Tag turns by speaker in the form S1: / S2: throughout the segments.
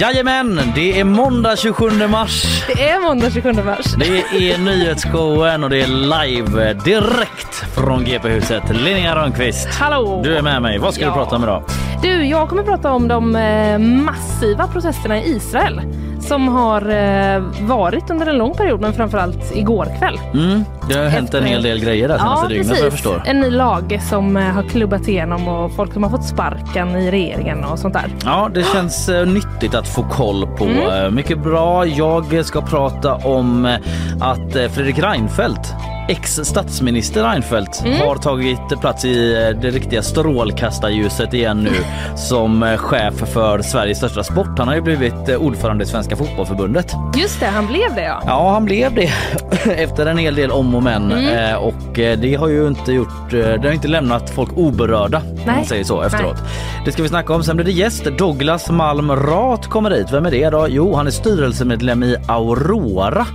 S1: Jajamän, det är måndag 27 mars.
S2: Det är måndag 27 mars.
S1: Det är nyhetsshowen och det är live direkt från GP-huset. Linnea Rönnqvist,
S2: Hallå!
S1: du är med mig. Vad ska
S2: Ja.
S1: du prata om idag?
S2: Du, jag kommer prata om de eh, massiva protesterna i Israel som har eh, varit under en lång period, men framförallt igår kväll.
S1: Mm, det har hänt en hel del grejer där senaste dygnet vad jag förstår.
S2: En ny lag som eh, har klubbat igenom och folk som har fått sparken i regeringen och sånt där.
S1: Ja, det känns eh, nyttigt att få koll på.
S2: Mm.
S1: Mycket bra. Jag ska prata om att Fredrik Reinfeldt Ex-statsminister Reinfeldt
S2: Mm.
S1: har tagit plats i eh, det riktiga strålkastarljuset igen nu som eh, chef för Sveriges största sport. Han har ju blivit eh, ordförande i Svenska fotbollförbundet.
S2: Just det, han blev det ja.
S1: Ja, han blev det efter en hel del om och men
S2: Mm.
S1: Och det har ju inte gjort, det har inte lämnat folk oberörda om man
S2: Nej.
S1: säger så efteråt. Det ska vi snacka om. Sen blir det gäst. Douglas Malm Rath kommer hit. Vem är det då? Jo, han är styrelsemedlem i Aurora.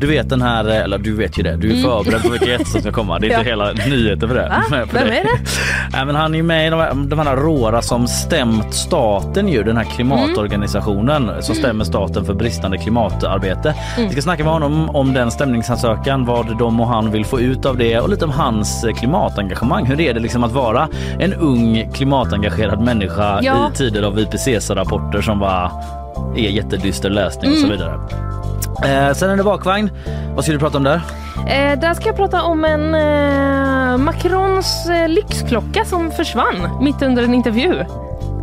S1: Du vet den här, eller du vet ju det, du är förberedd vilka gäster som ska komma. Det är inte hela nyheter för det.
S2: Va? Vem är det?
S1: Nej, men han är ju med i de här, de här Aurora som stämt staten ju, den här klimatorganisationen som stämmer staten för bristande klimatarbete. Vi ska snacka med honom om den stämningsansökan, vad de och han vill få ut av det och lite om hans eh, klimatengagemang. Hur är det liksom att vara en ung klimatengagerad människa
S2: Ja.
S1: i tider av IPCC-rapporter som bara är jättedyster läsning och så vidare. Eh, sen är det bakvagn. Vad ska du prata om där?
S2: Eh, där ska jag prata om en eh, Macrons eh, lyxklocka som försvann mitt under en intervju.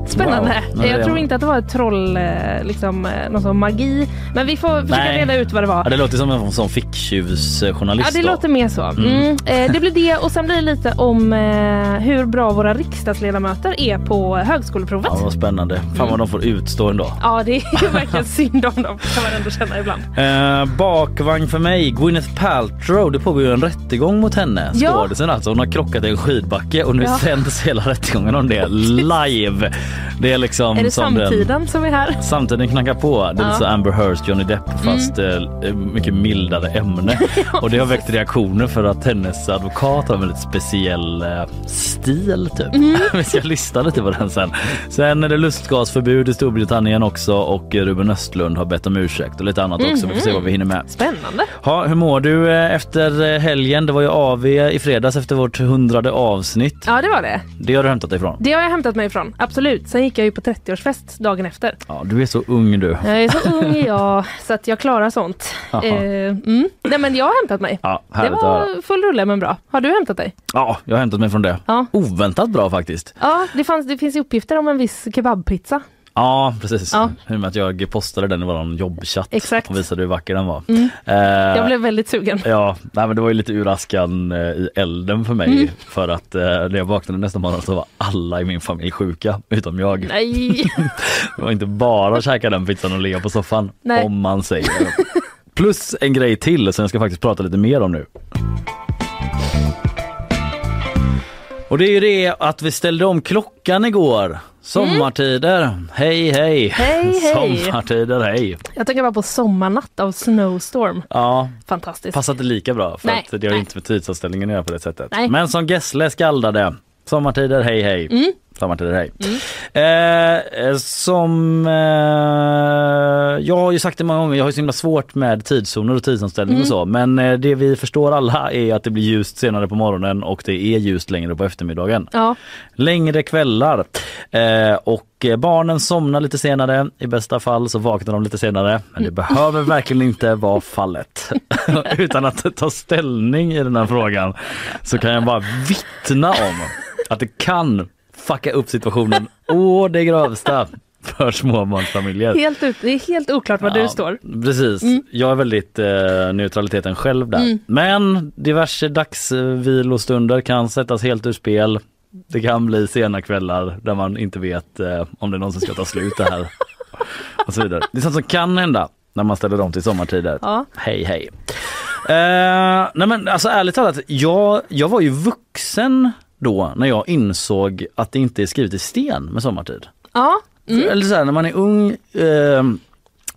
S2: Spännande.
S1: Wow.
S2: Jag tror inte att det var ett troll, eh, liksom eh, någon sån magi. Men vi får försöka
S1: Nej.
S2: reda ut vad det var.
S1: Ja, det låter som en sån ficktjuvsjournalist.
S2: Ja, det
S1: då.
S2: låter mer så. Mm. Eh, det blir det och sen blir det lite om hur bra våra riksdagsledamöter är på högskoleprovet.
S1: Ja, vad spännande. Fan vad de får utstå ändå.
S2: Ja, det är verkligen synd om dem kan man ändå känna ibland.
S1: Eh, bakvagn för mig. Gwyneth Paltrow. Det pågår ju en rättegång mot henne.
S2: Ja.
S1: Alltså. Hon har krockat i en skidbacke och nu
S2: Ja.
S1: sänds hela rättegången om det live. Det är liksom
S2: Är det
S1: som den-
S2: samtiden som är här?
S1: Samtiden knackar på. Det är
S2: Ja. Mm.
S1: lite så Amber Heard, Johnny Depp fast eh, mycket mildare ämne. och det har väckt reaktioner för att hennes advokat har en väldigt speciell eh, stil typ.
S2: Mm.
S1: Vi ska lyssna lite på den sen. Sen är det lustgasförbud i Storbritannien också och Ruben Östlund har bett om ursäkt och lite annat också. Vi får se vad vi hinner med.
S2: Spännande.
S1: Ja, hur mår du eh, efter helgen? Det var ju AV i fredags efter vårt hundrade avsnitt.
S2: Ja, det var det.
S1: Det har du hämtat dig ifrån.
S2: Det har jag hämtat mig ifrån. Absolut. Sen gick jag ju på 30-årsfest dagen efter.
S1: Ja, du är så ung du.
S2: Jag är så ung jag så att jag klarar sånt. Eh, mm. Nej men jag har hämtat mig.
S1: Ja,
S2: Det var full rulle men bra. Har du hämtat dig?
S1: Ja, jag har hämtat mig från det.
S2: Ja.
S1: Oväntat bra faktiskt.
S2: Ja, det, fanns, det finns uppgifter om en viss kebabpizza.
S1: Ja, precis.
S2: Ja.
S1: I och med att jag postade den i vår jobbchatt
S2: Exakt.
S1: och visade hur vacker den var.
S2: Mm.
S1: Eh,
S2: Jag blev väldigt sugen.
S1: Ja, nej, men det var ju lite uraskan eh, i elden för mig
S2: Mm.
S1: för att eh, när jag vaknade nästa morgon så var alla i min familj sjuka utom jag.
S2: Nej.
S1: Det var inte bara att käka den pizzan och ligga på soffan
S2: Nej.
S1: om man säger. Plus en grej till som jag ska faktiskt prata lite mer om nu. Och det är ju det att vi ställde om klockan igår. Sommartider, hej hej!
S2: Mm. Hej, hej.
S1: Sommartider, hej!
S2: Jag tänker bara på Sommarnatt av Snowstorm.
S1: Ja,
S2: Fantastiskt.
S1: passar inte lika bra för
S2: Nej,
S1: att det har
S2: nej.
S1: inte med tidsanställningen att göra på det sättet.
S2: Nej.
S1: Men som Gessle skaldade, sommartider, hej hej!
S2: Mm.
S1: Sommartider, hej! Eh, som, eh, jag har ju sagt det många gånger, jag har ju så himla svårt med tidszoner och tidsanställning
S2: Mm.
S1: och så. Men eh, det vi förstår alla är att det blir ljust senare på morgonen och det är ljust längre på eftermiddagen.
S2: Ja,
S1: Längre kvällar. Eh, och eh, barnen somnar lite senare. I bästa fall så vaknar de lite senare. Men det behöver verkligen inte vara fallet. Utan att ta ställning i den här frågan så kan jag bara vittna om att det kan fucka upp situationen å det grövsta för småbarnsfamiljer.
S2: helt ut, det är helt oklart var
S1: Ja,
S2: du står.
S1: Precis. Jag är väldigt eh, neutraliteten själv där.
S2: Mm.
S1: Men diverse dagsvilostunder kan sättas helt ur spel. Det kan bli sena kvällar där man inte vet eh, om det någonsin ska ta slut det här. och så vidare. Det är sånt som kan hända när man ställer om till sommartider.
S2: Ja.
S1: Hej hej. Eh, nej men alltså ärligt talat, jag, jag var ju vuxen då när jag insåg att det inte är skrivet i sten med sommartid.
S2: Ja,
S1: För- Eller så här, när man är ung eh,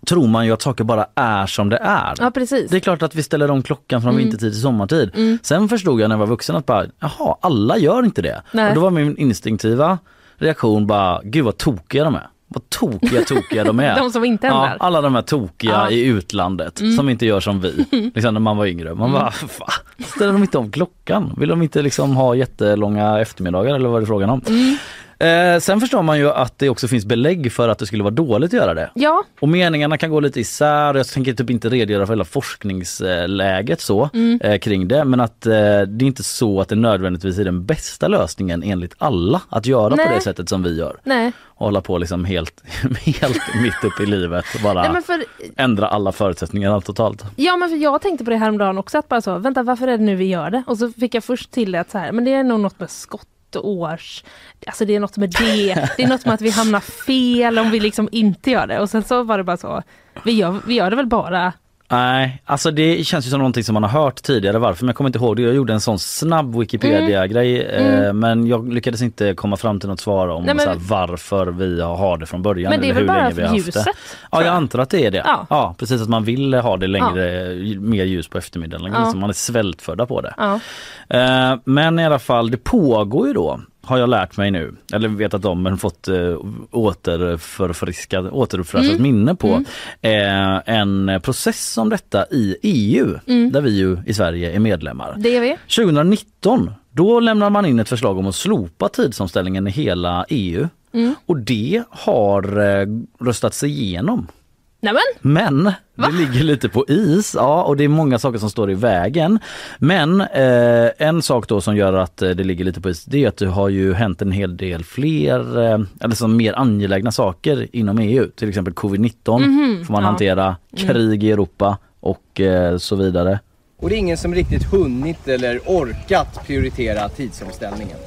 S1: tror man ju att saker bara är som det är.
S2: ja precis.
S1: Det är klart att vi ställer om klockan från vintertid till sommartid. Sen förstod jag när jag var vuxen att bara, jaha, alla gör inte det.
S2: Nej.
S1: Och då var min instinktiva reaktion bara, gud vad tokiga de är. Vad tokiga tokiga de är.
S2: De som inte
S1: ja, alla de här tokiga
S2: Ja.
S1: i utlandet som inte gör som vi. Liksom när man var yngre. Man bara, va? Ställer de inte om klockan? Vill de inte liksom ha jättelånga eftermiddagar eller vad är det frågan om? Eh, sen förstår man ju att det också finns belägg för att det skulle vara dåligt att göra det.
S2: Ja,
S1: Och meningarna kan gå lite isär. Jag tänker typ inte redogöra för hela forskningsläget så eh, kring det. Men att eh, det är inte så att det nödvändigtvis är den bästa lösningen enligt alla att göra på
S2: Nej.
S1: det sättet som vi gör.
S2: nej.
S1: Och hålla på liksom helt, helt mitt upp i livet och bara
S2: nej för,
S1: ändra alla förutsättningar totalt.
S2: ja men för jag tänkte på det häromdagen också att bara så, vänta varför är det nu vi gör det? Och så fick jag först till det att så här, men det är nog något med års... alltså det är något med det, det är något med att vi hamnar fel om vi liksom inte gör det. Och sen så var det bara så, vi gör, vi gör det väl bara
S1: Nej, alltså det känns ju som någonting som man har hört tidigare varför men jag kommer inte ihåg det. Jag gjorde en sån snabb Wikipedia-grej eh, men jag lyckades inte komma fram till något svar om
S2: Nej, men-
S1: här, varför vi har det från början.
S2: Men det är
S1: eller
S2: väl
S1: hur
S2: bara
S1: länge vi har
S2: för
S1: haft
S2: ljuset?
S1: Det. Ja, jag antar att det är det.
S2: Ja.
S1: Ja, precis att man vill ha det längre, mer ljus på eftermiddagen.
S2: Ja.
S1: Liksom, man är svältfödda på det.
S2: Ja.
S1: Eh, men i alla fall, det pågår ju då har jag lärt mig nu, eller vetat om men fått eh, återförfriskat, återuppfräschat
S2: Mm.
S1: minne på eh, en process om detta i EU
S2: Mm.
S1: där vi ju i Sverige är medlemmar.
S2: Det är vi.
S1: 2019 då lämnar man in ett förslag om att slopa tidsomställningen i hela EU
S2: Mm.
S1: och det har eh, röstats igenom.
S2: Nämen,
S1: Men det ligger lite på is ja, och det är många saker som står i vägen. Men eh, en sak då som gör att eh, det ligger lite på is det är att det har ju hänt en hel del fler, eh, eller som mer angelägna saker inom EU. Till exempel covid-19 får man
S2: ja. Mm.
S1: hantera, krig i Europa och eh, så vidare.
S3: Och det är ingen som riktigt hunnit eller orkat prioritera tidsomställningen.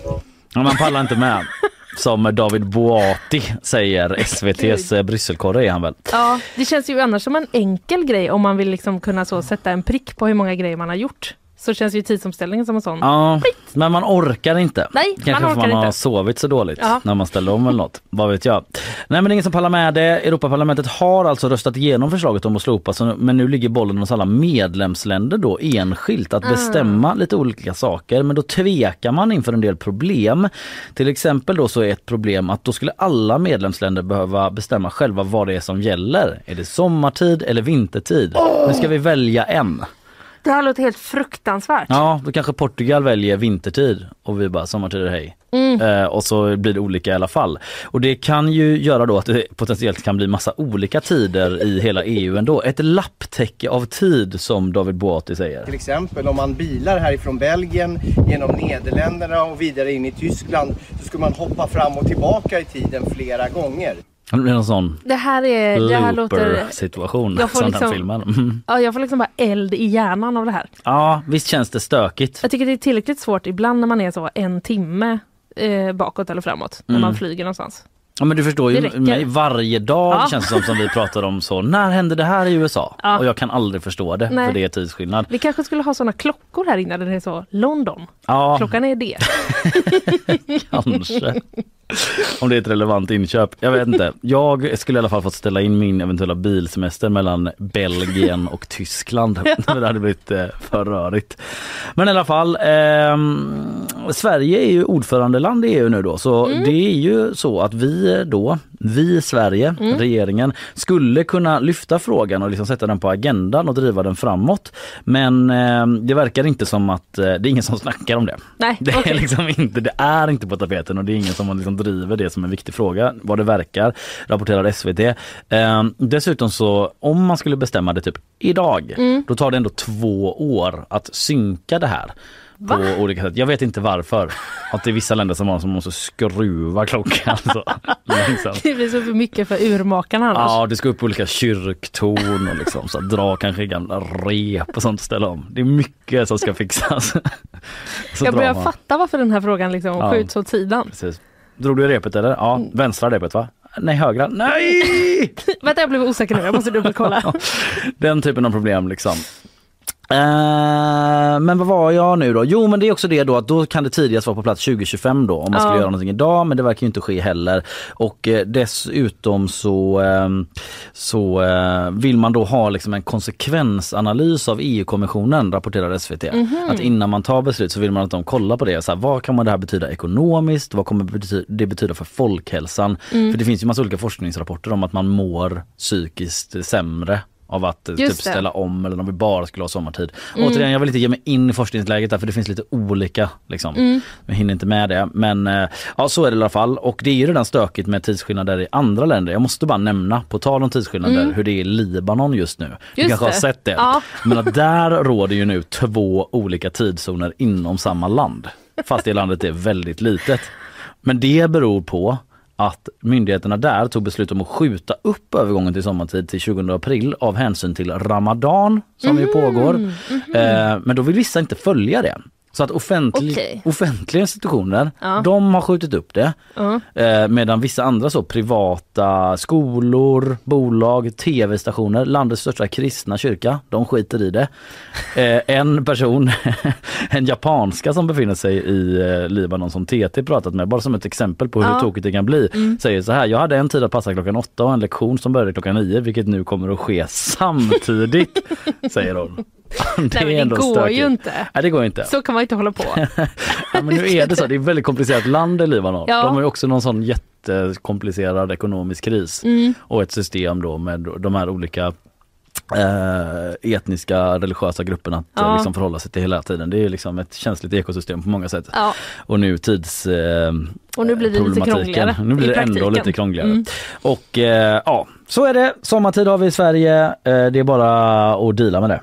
S1: Ja, man pallar inte med. Som David Boati säger, SVTs eh, Brysselkorre är han väl.
S2: ja, det känns ju annars som en enkel grej om man vill liksom kunna så sätta en prick på hur många grejer man har gjort. Så känns ju tidsomställningen som en sån.
S1: Ja, men man orkar inte.
S2: Nej, man
S1: Kanske för
S2: orkar
S1: man har
S2: inte.
S1: sovit så dåligt
S2: Ja.
S1: när man ställer om eller något. Vad vet jag. Nej men ingen som pallar med det. Europaparlamentet har alltså röstat igenom förslaget om att slopa så, men nu ligger bollen hos alla medlemsländer då enskilt att bestämma lite olika saker. Men då tvekar man inför en del problem. Till exempel då så är ett problem att då skulle alla medlemsländer behöva bestämma själva vad det är som gäller. Är det sommartid eller vintertid? Nu ska vi välja en.
S2: Det här låter helt fruktansvärt.
S1: Ja, då kanske Portugal väljer vintertid och vi bara sommartider hej.
S2: Mm.
S1: Eh, och så blir det olika i alla fall. Och det kan ju göra då att det potentiellt kan bli massa olika tider i hela EU ändå. Ett lapptäcke av tid som David Boati säger.
S3: Till exempel om man bilar härifrån Belgien genom Nederländerna och vidare in i Tyskland så ska man hoppa fram och tillbaka i tiden flera gånger.
S1: Det blir någon sån
S2: Det här är, det här låter...
S1: looper-situation
S2: Jag får
S1: som
S2: liksom-
S1: den filmen. Mm.
S2: Ja, jag får liksom bara eld i hjärnan av det här.
S1: Ja, visst känns det stökigt.
S2: Jag tycker det är tillräckligt svårt ibland när man är så en timme eh, bakåt eller framåt. När man flyger någonstans.
S1: Ja men du förstår ju mig varje dag
S2: Ja.
S1: känns det som, som vi pratar om så. När hände det här i USA?
S2: Ja.
S1: Och jag kan aldrig förstå det
S2: Nej.
S1: för det är tidsskillnad.
S2: Vi kanske skulle ha såna klockor här inne där det är så London.
S1: Ja,
S2: Klockan är det.
S1: Kanske. Om det är ett relevant inköp. Jag vet inte. Jag skulle i alla fall fått ställa in min eventuella bilsemester mellan Belgien och Tyskland. Det hade blivit eh, för rörigt. Men i alla fall, ehm, Sverige är ju ordförandeland i EU nu då. Så det är ju så att vi då, vi Sverige, regeringen, skulle kunna lyfta frågan och liksom sätta den på agendan och driva den framåt. Men ehm, det verkar inte som att eh, det är ingen som snackar om det.
S2: Nej,
S1: Det är,
S2: okej.
S1: liksom inte, det är inte på tapeten och det är ingen som liksom driver det som en viktig fråga vad det verkar, rapporterar SVT. Eh, dessutom så om man skulle bestämma det typ idag,
S2: Mm.
S1: då tar det ändå två år att synka det här. På olika sätt. Jag vet inte varför. Att det är vissa länder som har som måste skruva klockan så långsamt.
S2: Det blir så för mycket för urmakarna annars.
S1: Ja, det ska upp olika kyrktorn och liksom, så dra kanske gamla rep och sånt och ställa om. Det är mycket som ska fixas. Så
S2: jag börjar fatta varför den här frågan liksom
S1: Ja.
S2: skjuts åt sidan.
S1: Precis. Drog du i repet eller? Ja,
S2: Mm.
S1: vänstra repet va? Nej, högra. Nej!
S2: Vänta jag blev osäker nu, jag måste dubbelkolla.
S1: Den typen av problem liksom. Eh, men vad var jag nu då? Jo men det är också det då att då kan det tidigast vara på plats 2025 då om man skulle
S2: Ja.
S1: göra någonting idag men det verkar ju inte ske heller. Och eh, dessutom så, eh, så eh, vill man då ha liksom en konsekvensanalys av EU-kommissionen rapporterar SVT.
S2: Mhm.
S1: Att innan man tar beslut så vill man att de kollar på det. Så här, vad kan man det här betyda ekonomiskt? Vad kommer det betyda för folkhälsan?
S2: Mm.
S1: För det finns ju massa olika forskningsrapporter om att man mår psykiskt sämre av att eh, typ
S2: det.
S1: ställa om eller om vi bara skulle ha sommartid.
S2: Mm.
S1: Återigen, jag vill inte ge mig in i forskningsläget där för det finns lite olika. Liksom.
S2: Mm.
S1: Jag hinner inte med det. Men eh, ja, så är det i alla fall. Och det är ju redan stökigt med tidsskillnader i andra länder. Jag måste bara nämna, på tal om tidsskillnader, hur det är i Libanon just nu. du
S2: Mm. Just
S1: kanske har
S2: det.
S1: sett det?
S2: Ja.
S1: Men att där råder ju nu två olika tidszoner inom samma land. Fast det landet är väldigt litet. Men det beror på att myndigheterna där tog beslut om att skjuta upp övergången till sommartid till 20 april av hänsyn till Ramadan som ju pågår. Eh, men då vill vissa inte följa det. Så att offentlig,
S2: Okej.
S1: offentliga institutioner,
S2: Ja.
S1: de har skjutit upp det.
S2: Ja.
S1: Eh, medan vissa andra så privata skolor, bolag, tv-stationer, landets största kristna kyrka, de skiter i det. Eh, en person, en japanska som befinner sig i eh, Libanon som TT pratat med, bara som ett exempel på hur
S2: Ja.
S1: tokigt det kan bli, säger så här. Jag hade en tid att passa klockan åtta och en lektion som började klockan nio vilket nu kommer att ske samtidigt, säger hon. Det
S2: Nej, det går
S1: stökigt.
S2: ju inte.
S1: Nej det går inte.
S2: Så kan man inte hålla på.
S1: Ja, men nu är det så, det är ett väldigt komplicerat land i Libanon.
S2: Ja.
S1: De har ju också någon sån jättekomplicerad ekonomisk kris
S2: Mm.
S1: och ett system då med de här olika eh, etniska religiösa grupperna att
S2: Ja.
S1: liksom förhålla sig till hela tiden. Det är liksom ett känsligt ekosystem på många sätt.
S2: Ja.
S1: Och nu tids eh,
S2: Och nu blir det lite krångligare
S1: Nu blir det ändå lite krångligare.
S2: Mm.
S1: Och eh, ja, så är det. Sommartid har vi i Sverige. Eh, det är bara att deala med det.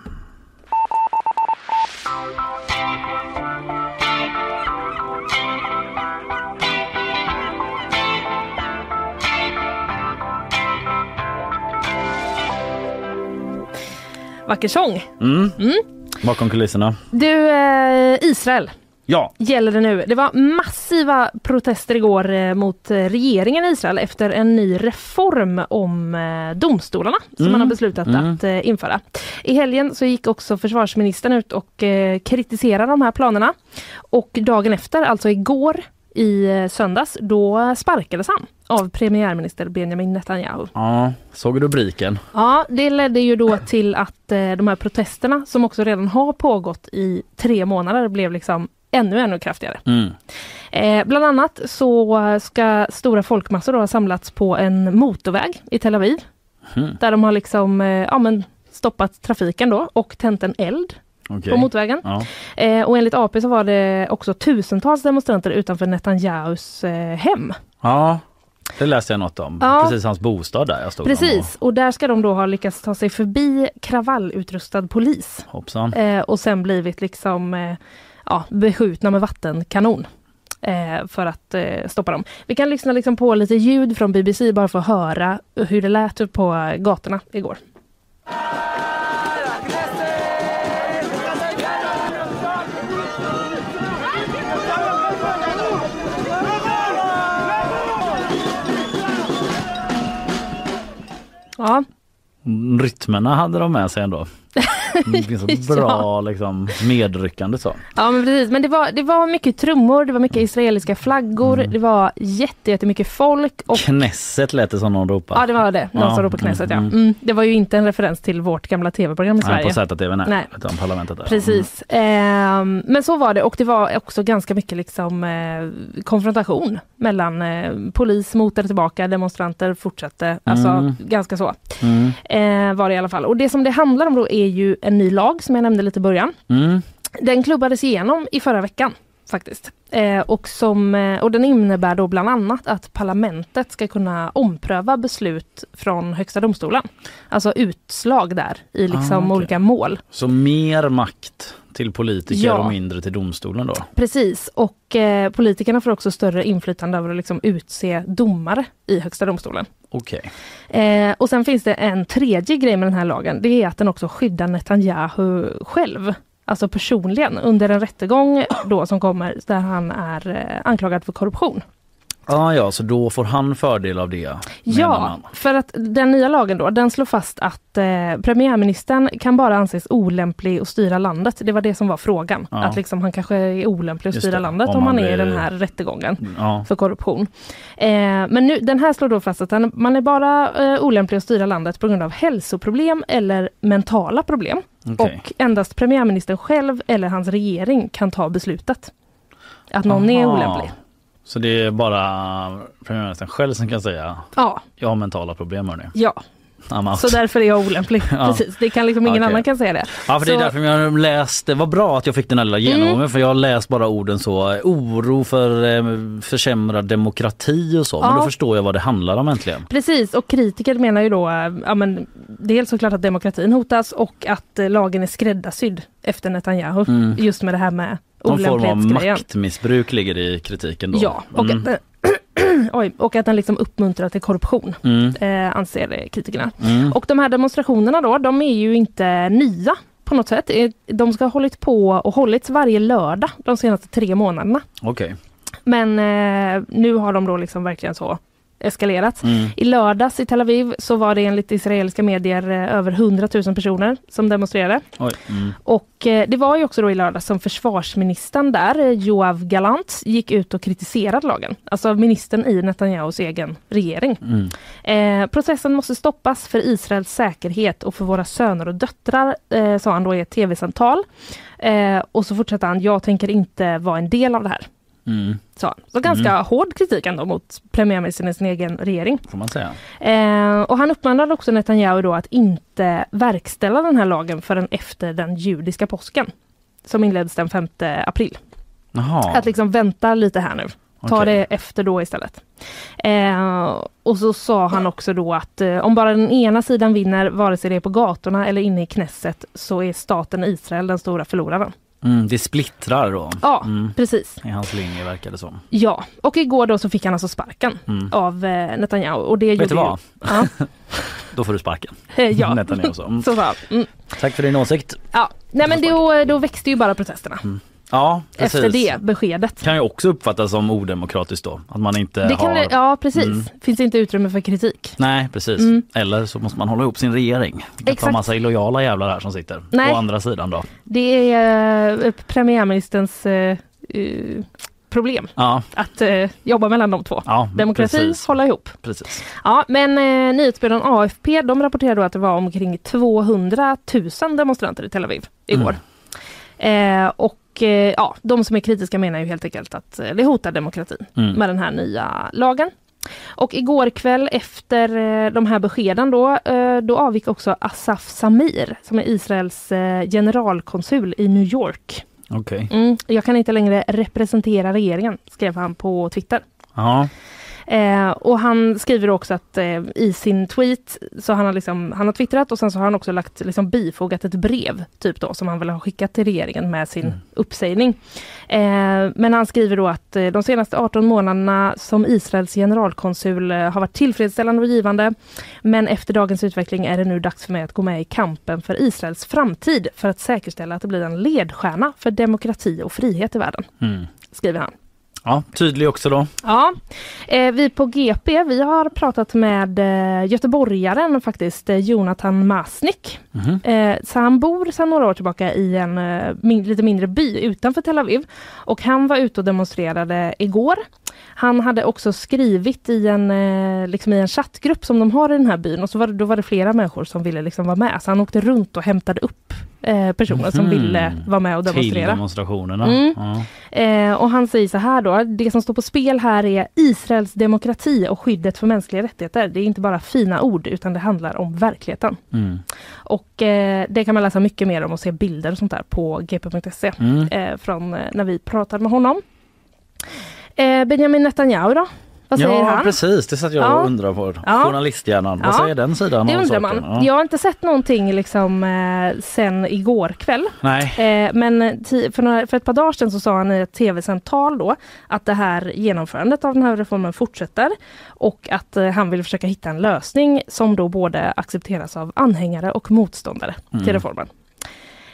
S2: Vacker sång.
S1: Mm. Bakom kulisserna.
S2: Du, eh, Israel
S1: Ja,
S2: gäller det nu. Det var massiva protester igår eh, mot eh, regeringen i Israel efter en ny reform om eh, domstolarna som
S1: Mm.
S2: man har beslutat
S1: Mm.
S2: att eh, införa. I helgen så gick också försvarsministern ut och eh, kritiserade de här planerna. Och dagen efter, alltså igår i eh, söndags, då sparkades han av premiärminister Benjamin Netanyahu.
S1: ja. såg rubriken?
S2: Ja, det ledde ju då till att eh, de här protesterna som också redan har pågått i tre månader blev liksom ännu, ännu kraftigare.
S1: Mm.
S2: Eh, bland annat så ska stora folkmassor ha samlats på en motorväg i Tel Aviv.
S1: Mm.
S2: Där de har liksom, eh, ja, men stoppat trafiken då och tänt en eld
S1: Okej.
S2: på motorvägen.
S1: Ja.
S2: Eh, och enligt AP så var det också tusentals demonstranter utanför Netanyahus eh, hem.
S1: ja, det läste jag något om.
S2: Ja.
S1: Precis hans bostad där jag stod
S2: Precis, och där ska de då ha lyckats ta sig förbi kravallutrustad polis.
S1: Och, hoppsan.
S2: Eh, och sen blivit liksom eh, ja, beskjutna med vattenkanon. Eh, för att eh, stoppa dem. Vi kan lyssna liksom på lite ljud från BBC bara för att höra hur det lät på gatorna igår. Ja, mm,
S1: Rytmerna hade de med sig ändå. Det så bra liksom, medryckande så.
S2: Ja men precis, men det var, det var mycket trummor, det var mycket israeliska flaggor,
S1: Mm.
S2: det var jätte, jättemycket folk och
S1: Knesset lät det som någon ropade.
S2: ja det var det, någon
S1: Ja,
S2: som ropade Knesset ja.
S1: mm,
S2: Mm, det var ju inte en referens till vårt gamla tv-program i
S1: Nej,
S2: Sverige.
S1: på ZTV nej.
S2: Nej.
S1: Utan parlamentet där.
S2: Precis. Ehm, men så var det och det var också ganska mycket liksom, eh, konfrontation mellan eh, polis motade tillbaka, demonstranter fortsatte. Alltså
S1: Mm.
S2: ganska så
S1: Mm.
S2: eh, var det i alla fall. Och det som det handlar om då är ju en ny lag som jag nämnde lite i början.
S1: Mm.
S2: Den klubbades igenom i förra veckan faktiskt. Eh, och, som, eh, och den innebär då bland annat att parlamentet ska kunna ompröva beslut från Högsta domstolen. Alltså utslag där i liksom
S1: Ah, okej.
S2: olika mål.
S1: Så mer makt till politiker
S2: Ja.
S1: och mindre till domstolen då?
S2: Precis, och eh, politikerna får också större inflytande över att liksom utse domare i Högsta domstolen.
S1: Okej.
S2: Eh, och sen finns det en tredje grej med den här lagen. Det är att den också skyddar Netanyahu själv. Alltså personligen under en rättegång då som kommer där han är eh, anklagad för korruption.
S1: Ah, ja, så då får han fördel av det?
S2: Ja, för att den nya lagen då, den slår fast att eh, premiärministern kan bara anses olämplig att styra landet. Det var det som var frågan.
S1: Ja.
S2: Att liksom han kanske är olämplig att
S1: Just
S2: styra
S1: det,
S2: landet
S1: om
S2: om,
S1: han
S2: är i den här rättegången
S1: Ja.
S2: för korruption. Eh, men nu, den här slår då fast att han, man är bara eh, olämplig att styra landet på grund av hälsoproblem eller mentala problem.
S1: Okej.
S2: Och endast premiärministern själv eller hans regering kan ta beslutet. Att någon är
S1: Aha.
S2: olämplig.
S1: Så det är bara premiärministern själv som kan säga
S2: Ja,
S1: jag har mentala problem hörni.
S2: ja. Så därför är jag olämplig.
S1: Ja.
S2: Precis. Det kan liksom ingen
S1: Okej.
S2: annan kan säga det.
S1: Ja för det är
S2: Så-
S1: därför jag har läst, det var bra att jag fick den här lilla genomgången
S2: Mm.
S1: för jag har läst bara orden så oro för eh, försämrad demokrati och så men
S2: Ja.
S1: då förstår jag vad det handlar om äntligen.
S2: Precis, och kritiker menar ju då, ja, men, dels såklart att demokratin hotas och att eh, lagen är skräddarsydd efter Netanyahu.
S1: Mm.
S2: Just med det här med
S1: Någon form av
S2: olämplighetsgrejen.
S1: maktmissbruk ligger i kritiken då.
S2: Ja, och,
S1: mm.
S2: oj, och att den liksom uppmuntrar till korruption,
S1: Mm.
S2: eh, anser kritikerna.
S1: Mm.
S2: Och de här demonstrationerna då, de är ju inte nya på något sätt. Eh, De ska ha hållit på och hållits varje lördag de senaste tre månaderna.
S1: Okej.
S2: Men eh, nu har de då liksom verkligen så eskalerat.
S1: Mm.
S2: I lördags i Tel Aviv så var det enligt israeliska medier eh, över 100 000 personer som demonstrerade.
S1: Mm.
S2: Och eh, det var ju också då i lördags som försvarsministern där, eh, Joav Galant, gick ut och kritiserade lagen. Alltså ministern i Netanyahus egen regering.
S1: Mm.
S2: Eh, processen måste stoppas för Israels säkerhet och för våra söner och döttrar, eh, sa han då i ett tv-samtal. Eh, och så fortsatte han, jag tänker inte vara en del av det här.
S1: Mm.
S2: Han. Så ganska hård kritik ändå mot premiärministern i sin egen regering.
S1: Får man säga.
S2: Eh, och han uppmanade också Netanyahu då att inte verkställa den här lagen förrän efter den judiska påsken. Som inleds den 5 april.
S1: Jaha.
S2: Att liksom vänta lite här nu. Ta
S1: Okej.
S2: det efter då istället. Eh, och så sa han också då att eh, om bara den ena sidan vinner, vare sig det är på gatorna eller inne i Knesset, så är staten Israel den stora förloraren.
S1: Mm, det splittrar då.
S2: Ja,
S1: Mm.
S2: precis.
S1: I hans linje verkar det som.
S2: Ja, och igår då så fick han alltså sparken
S1: Mm.
S2: av eh, Netanyahu. Och det
S1: Vet
S2: gjorde
S1: du vad?
S2: Ju, ja,
S1: Då får du sparken.
S2: eh, ja.
S1: Netanyahu så. Mm.
S2: så han. Mm.
S1: Tack för din åsikt.
S2: Ja, nej men då, då växte ju bara protesterna
S1: Ja, precis.
S2: efter det beskedet.
S1: Kan ju också uppfattas som odemokratiskt då. Att man inte
S2: Det
S1: har...
S2: det- ja precis,
S1: Mm.
S2: finns inte utrymme för kritik.
S1: Nej precis.
S2: Mm.
S1: Eller så måste man hålla ihop sin regering. Det kan massa illojala jävlar här som sitter.
S2: Nej.
S1: Å andra sidan då.
S2: Det är eh, premiärministerns eh, eh, problem
S1: Ja,
S2: att eh, jobba mellan de två.
S1: ja
S2: Demokrati,
S1: precis.
S2: hålla ihop.
S1: precis.
S2: Ja, men eh, nyhetsbyrån AFP de rapporterar att det var omkring 200 000 demonstranter i Tel Aviv igår. Eh, och eh, ja, de som är kritiska menar ju helt enkelt att eh, det hotar demokratin
S1: Mm.
S2: med den här nya lagen. Och igår kväll efter eh, de här beskeden då, eh, då avgick också Asaf Samir som är Israels generalkonsul i New York.
S1: Okej.
S2: Mm, jag kan inte längre representera regeringen, skrev han på Twitter.
S1: Ja.
S2: Eh, och han skriver också att eh, i sin tweet, så han har, liksom, han har twittrat och sen så har han också lagt, liksom, bifogat ett brev typ då, som han väl har skickat till regeringen med sin uppsägning. Eh, men han skriver då att eh, de senaste 18 månaderna som Israels generalkonsul eh, har varit tillfredsställande och givande. Men efter dagens utveckling är det nu dags för mig att gå med i kampen för Israels framtid för att säkerställa att det blir en ledstjärna för demokrati och frihet i världen,
S1: Mm.
S2: skriver han.
S1: Ja, tydlig också då.
S2: Ja, eh, vi på GP vi har pratat med eh, göteborgaren faktiskt, eh, Jonathan Masnik.
S1: Mhm.
S2: Eh, så han bor sedan några år tillbaka i en eh, min, lite mindre by utanför Tel Aviv. Och han var ute och demonstrerade igår. Han hade också skrivit i en, eh, liksom i en chattgrupp som de har i den här byn och så var det, då var det flera människor som ville liksom vara med. Så han åkte runt och hämtade upp eh, personer som
S1: Mhm.
S2: ville vara med och
S1: Till
S2: demonstrera.
S1: demonstrationerna.
S2: Mm.
S1: Ja.
S2: Eh, och han säger så här då, det som står på spel här är Israels demokrati och skyddet för mänskliga rättigheter. Det är inte bara fina ord utan det handlar om verkligheten.
S1: Mm.
S2: Och eh, det kan man läsa mycket mer om och se bilder och sånt där på gp.se
S1: Mm.
S2: eh, från när vi pratade med honom. Eh, Benjamin Netanyahu då? Vad säger
S1: ja
S2: han?
S1: precis, det satt jag
S2: Ja.
S1: och undrade på.
S2: Ja.
S1: Journalisthjärnan, vad
S2: Ja.
S1: säger den sidan
S2: Det undrar man.
S1: Ja.
S2: Jag har inte sett någonting liksom eh, sen igår kväll.
S1: Nej.
S2: Eh, men för, några, för ett par dagar sedan så sa han i ett tv-samtal då att det här genomförandet av den här reformen fortsätter och att eh, han vill försöka hitta en lösning som då både accepteras av anhängare och motståndare
S1: Mm.
S2: till reformen.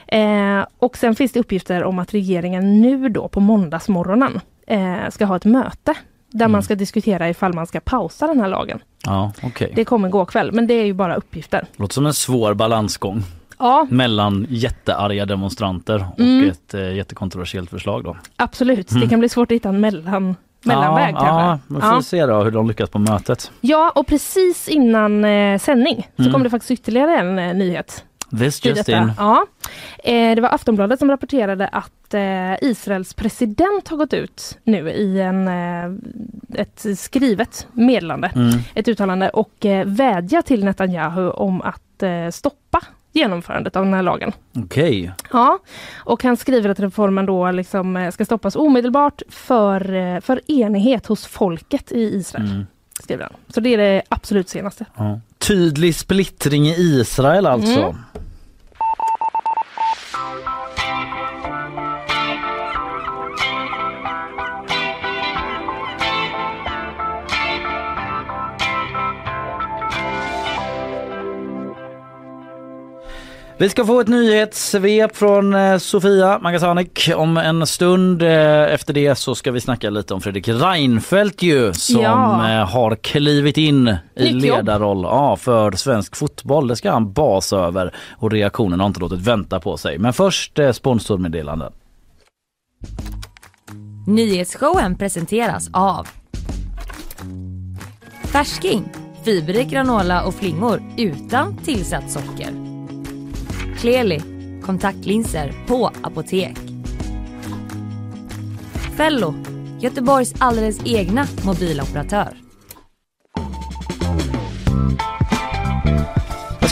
S2: Eh, och sen finns det uppgifter om att regeringen nu då på måndagsmorgonen eh, ska ha ett möte där man ska diskutera ifall man ska pausa den här lagen.
S1: Ja, okej.
S2: Det kom igår kväll, men det är ju bara uppgifter.
S1: Låter som en svår balansgång
S2: Ja,
S1: mellan jättearga demonstranter och
S2: Mm.
S1: ett eh, jättekontroversiellt förslag då.
S2: absolut.
S1: Mm.
S2: Det kan bli svårt att hitta en mellan, mellanväg
S1: ja,
S2: kanske.
S1: Ja, vi får
S2: Ja.
S1: se då hur de lyckas på mötet.
S2: Ja, och precis innan eh, sändning så
S1: Mm.
S2: kom det faktiskt ytterligare en eh, nyhet.
S1: This just
S2: detta. Ja. Eh, det var Aftonbladet som rapporterade att eh, Israels president har gått ut nu i en, eh, ett skrivet meddelande,
S1: Mm.
S2: ett uttalande och vädjar till Netanyahu om att stoppa genomförandet av den här lagen.
S1: Okej.
S2: Ja, och han skriver att reformen då liksom ska stoppas omedelbart för, för enighet hos folket i Israel.
S1: Mm.
S2: Skriver han. Så det är det absolut senaste.
S1: Ja. Tydlig splittring i Israel alltså.
S2: Mm.
S1: Vi ska få ett nyhetssvep från eh, Sofia Magasanik om en stund. Eh, Efter det så ska vi snacka lite om Fredrik Reinfeldt ju som
S2: Ja.
S1: eh, har klivit in i ledarroll ja, för svensk fotboll. Det ska han bas över och reaktionen har inte låtit vänta på sig. Men först sponsormeddelanden.
S4: Nyhetsshowen presenteras av Färsking, fiberrik granola och flingor utan tillsatt socker. Clearly, kontaktlinser på apotek. Fello, Göteborgs alldeles egna mobiloperatör.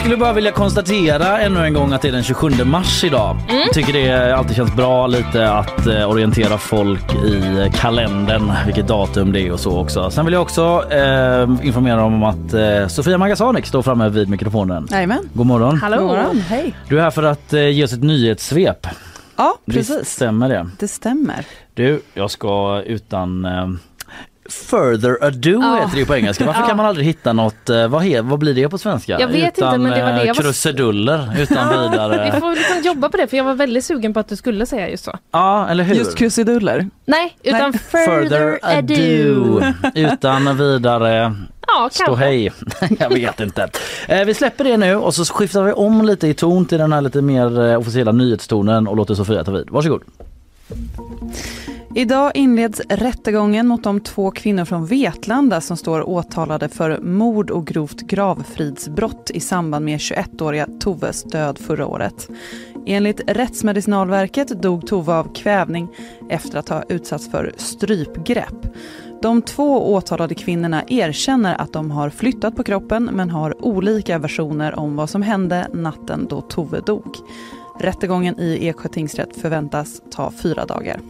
S1: Jag skulle bara vilja konstatera ännu en gång att det är den 27 mars idag.
S2: Mm.
S1: Tycker det alltid känns bra lite att eh, orientera folk i kalendern, vilket datum det är och så också. Sen vill jag också eh, informera om att eh, Sofia Magasanik står framme vid mikrofonen.
S5: Jajamän.
S1: God morgon.
S2: Hallå!
S5: God morgon. Hej.
S1: Du är här för att eh, ge oss ett nyhetssvep.
S5: Ja,
S1: Visst
S5: precis.
S1: stämmer det?
S5: Det stämmer.
S1: Du, jag ska utan eh, further ado
S2: Ja.
S1: heter det på engelska. Varför
S2: Ja.
S1: kan man aldrig hitta något, eh, vad, he, vad blir det på svenska?
S2: Jag vet inte,
S1: utan,
S2: men det var det
S1: eh,
S2: jag var-
S1: Krusiduller utan vidare.
S2: Vi får liksom jobba på det för jag var väldigt sugen på att du skulle säga just så.
S1: Ja, eller hur?
S5: Just krusiduller.
S2: Nej, utan further, ado.
S1: Utan vidare
S2: Ja,
S1: stå hej. Jag vet inte. Eh, vi släpper det nu och så skiftar vi om lite i ton till den här lite mer officiella nyhetstonen och låter Sofia ta vid. Varsågod.
S5: Idag inleds rättegången mot de två kvinnor från Vetlanda som står åtalade för mord och grovt gravfridsbrott i samband med 21-åriga Toves död förra året. Enligt Rättsmedicinalverket dog Tove av kvävning efter att ha utsatts för strypgrepp. De två åtalade kvinnorna erkänner att de har flyttat på kroppen men har olika versioner om vad som hände natten då Tove dog. Rättegången i Eksjö tingsrätt förväntas ta fyra dagar.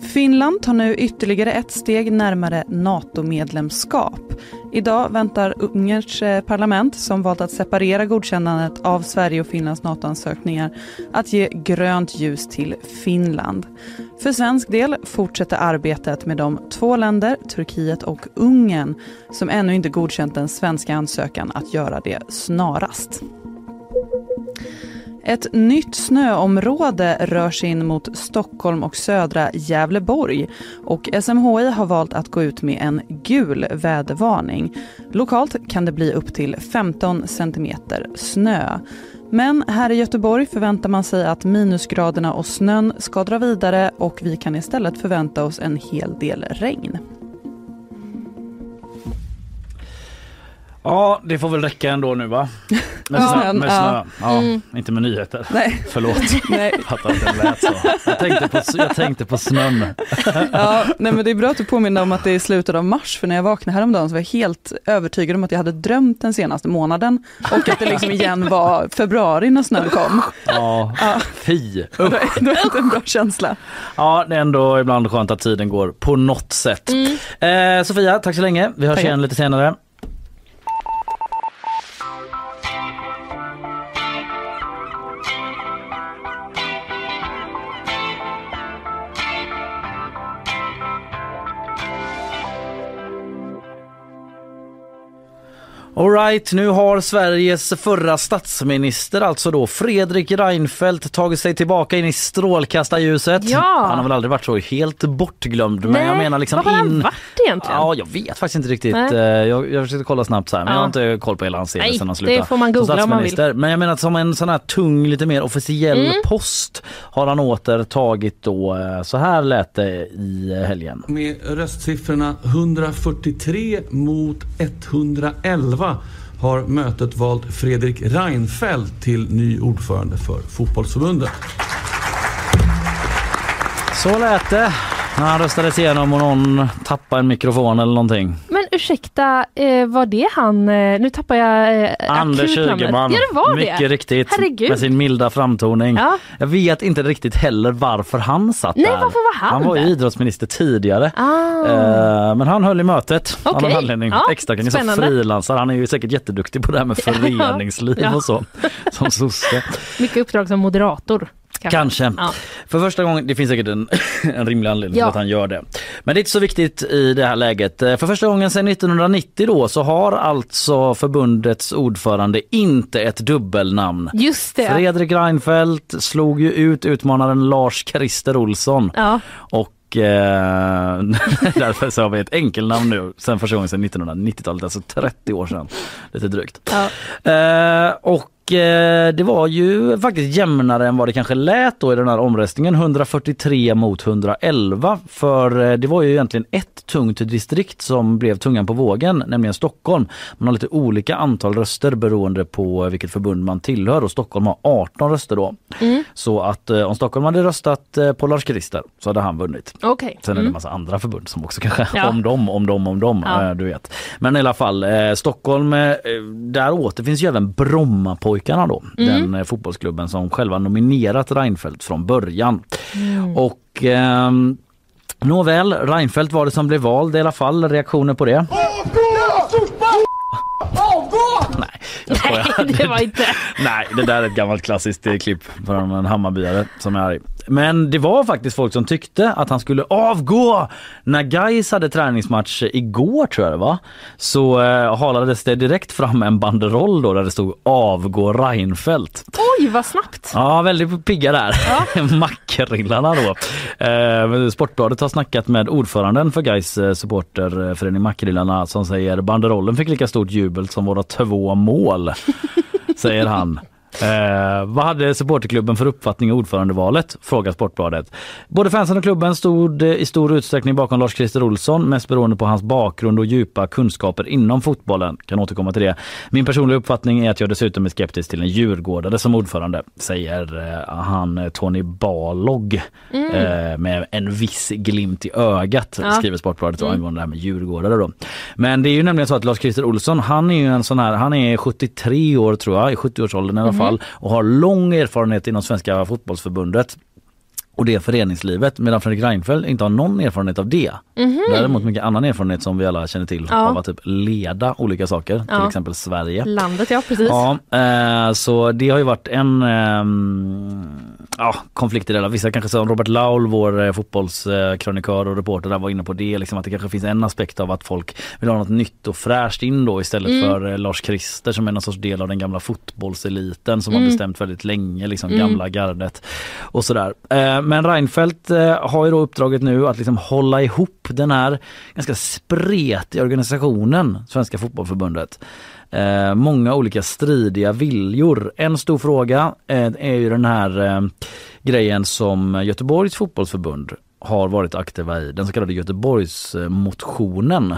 S5: Finland tar nu ytterligare ett steg närmare NATO-medlemskap. Idag väntar Ungerns eh, parlament, som valt att separera godkännandet av Sverige och Finlands NATO-ansökningar, att ge grönt ljus till Finland. För svensk del fortsätter arbetet med de två länder, Turkiet och Ungern, som ännu inte godkänt den svenska ansökan att göra det snarast. Ett nytt snöområde rör sig in mot Stockholm och södra Gävleborg och SMHI har valt att gå ut med en gul vädervarning. Lokalt kan det bli upp till 15 centimeter snö. Men här i Göteborg förväntar man sig att minusgraderna och snön ska dra vidare och vi kan istället förvänta oss en hel del regn.
S1: Ja, det får väl räcka ändå nu va? Med
S5: Ja.
S1: snö. Med snö. Ja,
S2: Mm.
S1: Inte med nyheter.
S5: Nej.
S1: Förlåt.
S5: Nej.
S1: Jag fattar att det lät så. Jag tänkte på, jag tänkte på snön.
S5: Ja, nej men det är bra att du påminner om att det är slutet av mars, för när jag vaknade häromdagen så var jag helt övertygad om att jag hade drömt den senaste månaden och att det liksom igen var februari när snön kom.
S1: Ja,
S5: Ja.
S1: fy.
S5: Det var inte en bra känsla.
S1: Ja, det är ändå ibland skönt att tiden går på något sätt.
S2: Mm.
S1: Eh, Sofia, tack så länge. Vi hörs
S5: Tackar.
S1: igen lite senare. Alright, nu har Sveriges förra statsminister, alltså då Fredrik Reinfeldt, tagit sig tillbaka in i strålkastarljuset.
S2: Ja.
S1: Han har väl aldrig varit så helt bortglömd, men
S2: Nej,
S1: jag menar liksom
S2: var har han
S1: in...
S2: varit egentligen?
S1: Ja, jag vet faktiskt inte riktigt.
S2: Nej.
S1: Eh, Jag, jag försökte kolla snabbt så här, men
S2: Ja.
S1: jag har inte koll på hela hans CV sen han
S2: det
S1: slutade.
S2: får man
S1: som
S2: googla om man vill.
S1: statsminister. Men jag menar att som en sån här tung, lite mer officiell
S2: Mm.
S1: post har han åter tagit då. eh, Så här lät det i helgen.
S6: Med röstsiffrorna 143 mot 111 har mötet valt Fredrik Reinfeldt till ny ordförande för Fotbollsförbundet.
S1: Så lät det när han röstades igenom och någon tappade en mikrofon eller någonting.
S2: Men ursäkta, eh, var det han, eh, nu tappar jag eh,
S1: Anders. Ygeman,
S2: Ja det var
S1: mycket
S2: det.
S1: riktigt
S2: Herregud.
S1: med sin milda framtoning.
S2: Ja.
S1: Jag vet inte riktigt heller varför han satt
S2: Nej,
S1: där.
S2: varför var han
S1: Han var ju
S2: där?
S1: idrottsminister tidigare.
S2: Ah.
S1: Eh, Men han höll i mötet av någon anledning.
S2: Ja,
S1: Extra kan som
S2: spännande.
S1: frilansar. Han är ju säkert jätteduktig på det här med föreningsliv
S2: Ja.
S1: och så. Som sosse.
S2: Mycket uppdrag som moderator.
S1: Kanske.
S2: Ja.
S1: För första gången, det finns säkert en, en rimlig anledning
S2: Ja.
S1: till att han gör det. Men det är inte så viktigt i det här läget. Eh, För första gången sedan 1990 då så har alltså förbundets ordförande inte ett dubbelnamn.
S2: Just det.
S1: Fredrik Reinfeldt slog ju ut utmanaren Lars Christer Olsson
S2: Ja.
S1: och eh, därför så har vi ett enkelnamn nu sen första gången sedan 1990-talet, alltså 30 år sedan. Lite drygt.
S2: Ja.
S1: Eh, och det var ju faktiskt jämnare än vad det kanske lät då i den här omröstningen. 143 mot 111. För eh, det var ju egentligen ett tungt distrikt som blev tungan på vågen, nämligen Stockholm. Man har lite olika antal röster beroende på vilket förbund man tillhör och Stockholm har 18 röster då. Så att eh, om Stockholm hade röstat eh, på Lars Christer så hade han vunnit.
S2: Okej.
S1: Sen är det en massa andra förbund som också kanske
S2: Ja.
S1: om dem, om dem, om dem.
S2: Ja.
S1: eh, Du vet. Men i alla fall, eh, Stockholm, eh, där återfinns ju även Brommapojkarna då. Den eh, fotbollsklubben som själva nominerat Reinfeldt från början. Och ehm, Nåväl, Reinfeldt var det som blev vald i alla fall. Reaktioner på det? Nej, jag skojar.
S2: Nej, det var inte.
S1: Nej, det där är ett gammalt klassiskt eh, klipp från en Hammarbyare som är arg. Men det var faktiskt folk som tyckte att han skulle avgå. När Gais hade träningsmatch igår tror jag det var, så eh, halades det direkt fram en banderoll då där det stod avgå Reinfeldt.
S2: Oj, vad snabbt.
S1: Ja, väldigt pigga där. Mackrillarna då. Eh, Sportbladet har snackat med ordföranden för Gais eh, supporterförening Mackrillarna som säger banderollen fick lika stort jubel som våra två mål, säger han. Eh, vad hade supporterklubben för uppfattning i ordförandevalet? Frågar Sportbladet. Både fansen och klubben stod eh, i stor utsträckning bakom Lars Christer Olsson, mest beroende på hans bakgrund och djupa kunskaper inom fotbollen. Kan återkomma till det. Min personliga uppfattning är att jag dessutom är skeptisk till en djurgårdare som ordförande, säger eh, han eh, Tony Balog eh, med en viss glimt i ögat,
S2: Ja.
S1: skriver Sportbladet mm. angående det här med djurgårdare då. Men det är ju nämligen så att Lars Christer Olsson, han är ju en sån här, han är 73 år tror jag, i 70-årsåldern i alla fall och har lång erfarenhet inom Svenska fotbollsförbundet och det föreningslivet medan Fredrik Reinfeldt inte har någon erfarenhet av det. Däremot mycket annan erfarenhet som vi alla känner till
S2: Ja.
S1: av att typ leda olika saker, till
S2: Ja.
S1: exempel Sverige.
S2: Landet, ja precis.
S1: Ja, eh, så det har ju varit en ja, konflikt i det. hela. Vissa kanske som Robert Laul, vår eh, fotbollskrönikör och reporter där var inne på det. Liksom att det kanske finns en aspekt av att folk vill ha något nytt och fräscht in då istället
S2: Mm.
S1: för eh, Lars Christer som är någon sorts del av den gamla fotbollseliten som
S2: Mm.
S1: har bestämt väldigt länge, liksom gamla gardet och sådär. Eh, men Reinfeldt eh, har ju då uppdraget nu att liksom hålla ihop den här ganska spretiga organisationen, Svenska fotbollförbundet. Eh, många olika stridiga viljor. En stor fråga eh, är ju den här eh, grejen som Göteborgs fotbollsförbund har varit aktiva i, den så kallade Göteborgsmotionen.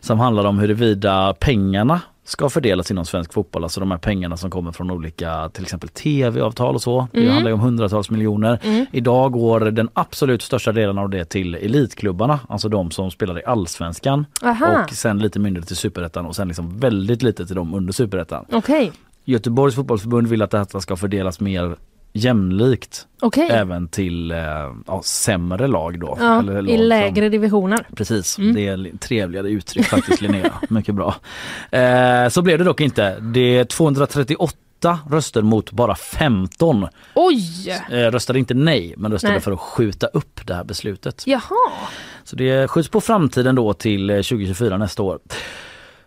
S1: Som handlar om huruvida pengarna ska fördelas inom svensk fotboll, alltså de här pengarna som kommer från olika till exempel tv-avtal och så. Det handlar ju om hundratals miljoner. Idag går den absolut största delen av det till elitklubbarna, alltså de som spelar i allsvenskan
S2: Aha.
S1: och sen lite mindre till superettan och sen liksom väldigt lite till dem under superettan.
S2: Okej,
S1: Göteborgs fotbollsförbund vill att detta ska fördelas mer jämlikt
S2: okej.
S1: även till eh, ja, sämre lag då.
S2: Ja,
S1: Eller lag
S2: I
S1: som-
S2: lägre divisioner.
S1: Precis, det är li- trevligare uttryck faktiskt Linnea. Mycket bra. Eh, så blev det dock inte. Det är 238 röster mot bara 15.
S2: Oj!
S1: Eh, röstade inte nej men röstade
S2: Nej.
S1: för att skjuta upp det här beslutet.
S2: Jaha.
S1: Så det skjuts på framtiden då till eh, 2024 nästa år.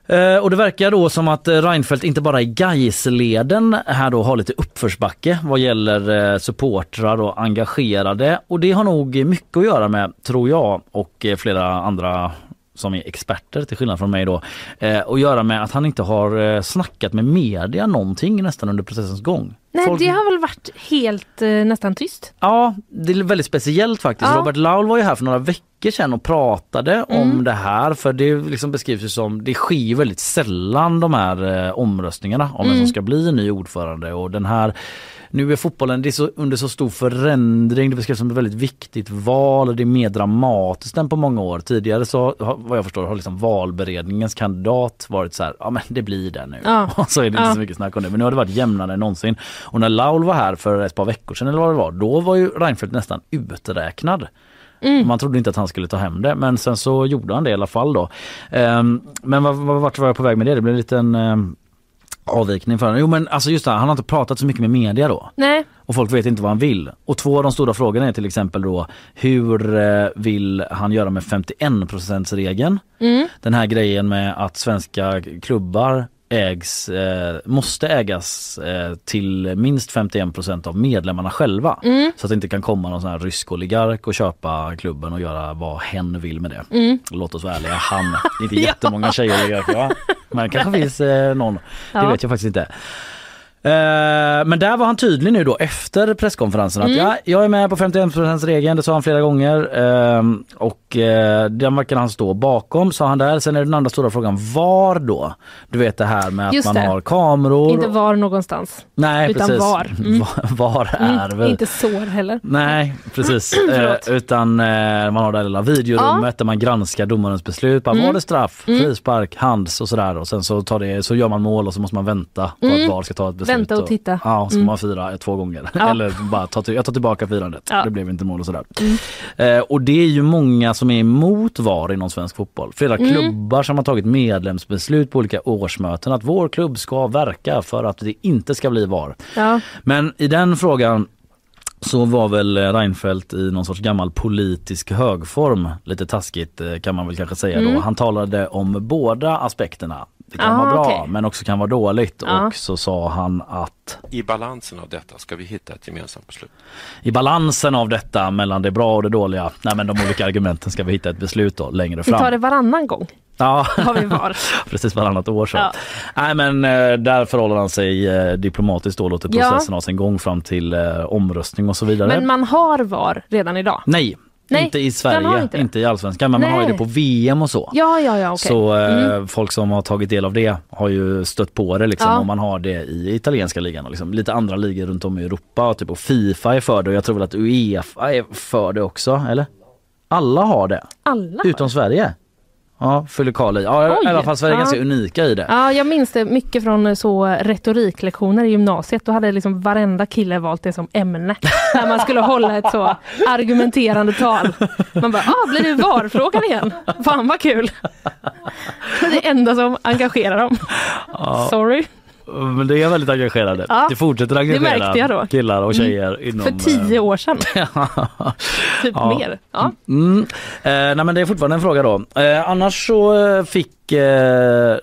S1: Eh, och det verkar då som att eh, Reinfeldt inte bara i Gaisleden här då har lite uppförsbacke vad gäller eh, supportrar och engagerade och det har nog mycket att göra med, tror jag och flera andra som är experter till skillnad från mig då, att göra med att han inte har snackat med media någonting nästan under processens gång.
S2: Nej,
S1: Folk-
S2: det har väl varit helt eh, nästan tyst.
S1: Ja, det är väldigt speciellt faktiskt.
S2: Ja.
S1: Robert Laul var ju här för några veckor sedan och pratade om det här för det liksom beskrivs ju som, det sker ju väldigt sällan de här eh, omröstningarna om vem som ska bli ny ordförande och den här nu är fotbollen det är så, under så stor förändring, det beskrivs som ett väldigt viktigt val och det är mer dramatiskt än på många år. Tidigare så, vad jag förstår, har liksom valberedningens kandidat varit så här, ja men det blir det nu.
S2: Ja.
S1: Och så är det inte
S2: Ja.
S1: så mycket snack om det. Men nu har det varit jämnare än någonsin. Och när Laul var här för ett par veckor sedan eller vad det var, då var ju Reinfeldt nästan uträknad. Man trodde inte att han skulle ta hem det men sen så gjorde han det i alla fall då. Ehm, men vart var jag på väg med det? Det blev en liten ehm, avvikning för honom. Jo men alltså just det, här, han har inte pratat så mycket med media då.
S2: Nej,
S1: Och folk vet inte vad han vill. Och två av de stora frågorna är till exempel då hur eh, vill han göra med 51% regeln? Den här grejen med att svenska klubbar ägs, eh, måste ägas eh, till minst 51% av medlemmarna själva. Så att det inte kan komma någon sån här rysk oligark och köpa klubben och göra vad hen vill med det. Låt oss vara ärliga, han. Det är inte jättemånga tjejoligarker va? Men kanske finns eh, någon. Det
S2: Ja.
S1: vet jag faktiskt inte. Eh, men där var han tydlig nu då efter presskonferensen att ja, jag är med på 51 regeln, det sa han flera gånger eh, och eh, den verkar han stå bakom sa han där. Sen är den andra stora frågan var då? Du vet det här med att
S2: Just
S1: man
S2: det.
S1: har kameror.
S2: inte var någonstans.
S1: Nej
S2: utan
S1: precis.
S2: var. Mm.
S1: Var, är väl?
S2: Inte sår heller.
S1: Nej precis, eh, utan eh, man har det här lilla videorummet där man granskar domarens beslut. Bara, Var det straff, frispark, hands och sådär och sen så, tar det, så gör man mål och så måste man vänta på att VAR ska ta ett beslut.
S2: Vänta och titta.
S1: Ja, så får man fira två gånger.
S2: Ja.
S1: Eller bara ta, till- jag tar tillbaka firandet.
S2: Ja.
S1: Det blev inte mål och sådär. Eh, och det är ju många som är emot VAR inom svensk fotboll. Flera klubbar som har tagit medlemsbeslut på olika årsmöten att vår klubb ska verka för att det inte ska bli VAR.
S2: Ja.
S1: Men i den frågan så var väl Reinfeldt i någon sorts gammal politisk högform, lite taskigt eh, kan man väl kanske säga då. Han talade om båda aspekterna. Det kan
S2: Ah,
S1: vara bra
S2: okej.
S1: men också kan vara dåligt
S2: Ja.
S1: och så sa han att
S7: I balansen av detta ska vi hitta ett gemensamt beslut.
S1: i balansen av detta mellan det bra och det dåliga, nej men de olika argumenten ska vi hitta ett beslut då längre
S2: Vi
S1: fram.
S2: tar det varannan gång.
S1: Ja,
S2: Har vi var.
S1: precis varannat år så.
S2: Ja.
S1: Nej men eh, där förhåller han sig eh, diplomatiskt då, låter
S2: Ja.
S1: processen ha sin gång fram till eh, omröstning och så vidare.
S2: Men man har var redan idag.
S1: Nej,
S2: Nej,
S1: inte i Sverige, inte.
S2: inte
S1: i allsvenskan men man har ju
S2: Nej.
S1: det på VM och så.
S2: Ja, ja, ja, okej.
S1: Så eh, folk som har tagit del av det har ju stött på det liksom
S2: Ja.
S1: om man har det i italienska ligan och liksom, lite andra ligor runt om i Europa och typ och Fifa är för det och jag tror väl att Uefa är för det också, eller? Alla har det,
S2: Alla.
S1: utom Sverige. Ja, fyller Karl i. Ja,
S2: Oj.
S1: i alla fall Sverige är
S2: Ja.
S1: ganska unika i det.
S2: Ja, jag minns det mycket från eh, så retoriklektioner i gymnasiet. Då hade liksom varenda kille valt det som ämne. När man skulle hålla ett så argumenterande tal. Man bara, ah, blir det VAR-frågan igen? Fan vad kul! Det är det enda som engagerar dem. Sorry.
S1: Men det är väldigt engagerade.
S2: Ja,
S1: det fortsätter engagera
S2: jag då.
S1: killar och tjejer inom...
S2: För tio år sedan. Typ
S1: Ja.
S2: mer. Ja.
S1: Mm. Eh, nej men det är fortfarande en fråga då. Eh, annars så eh, fick, eh,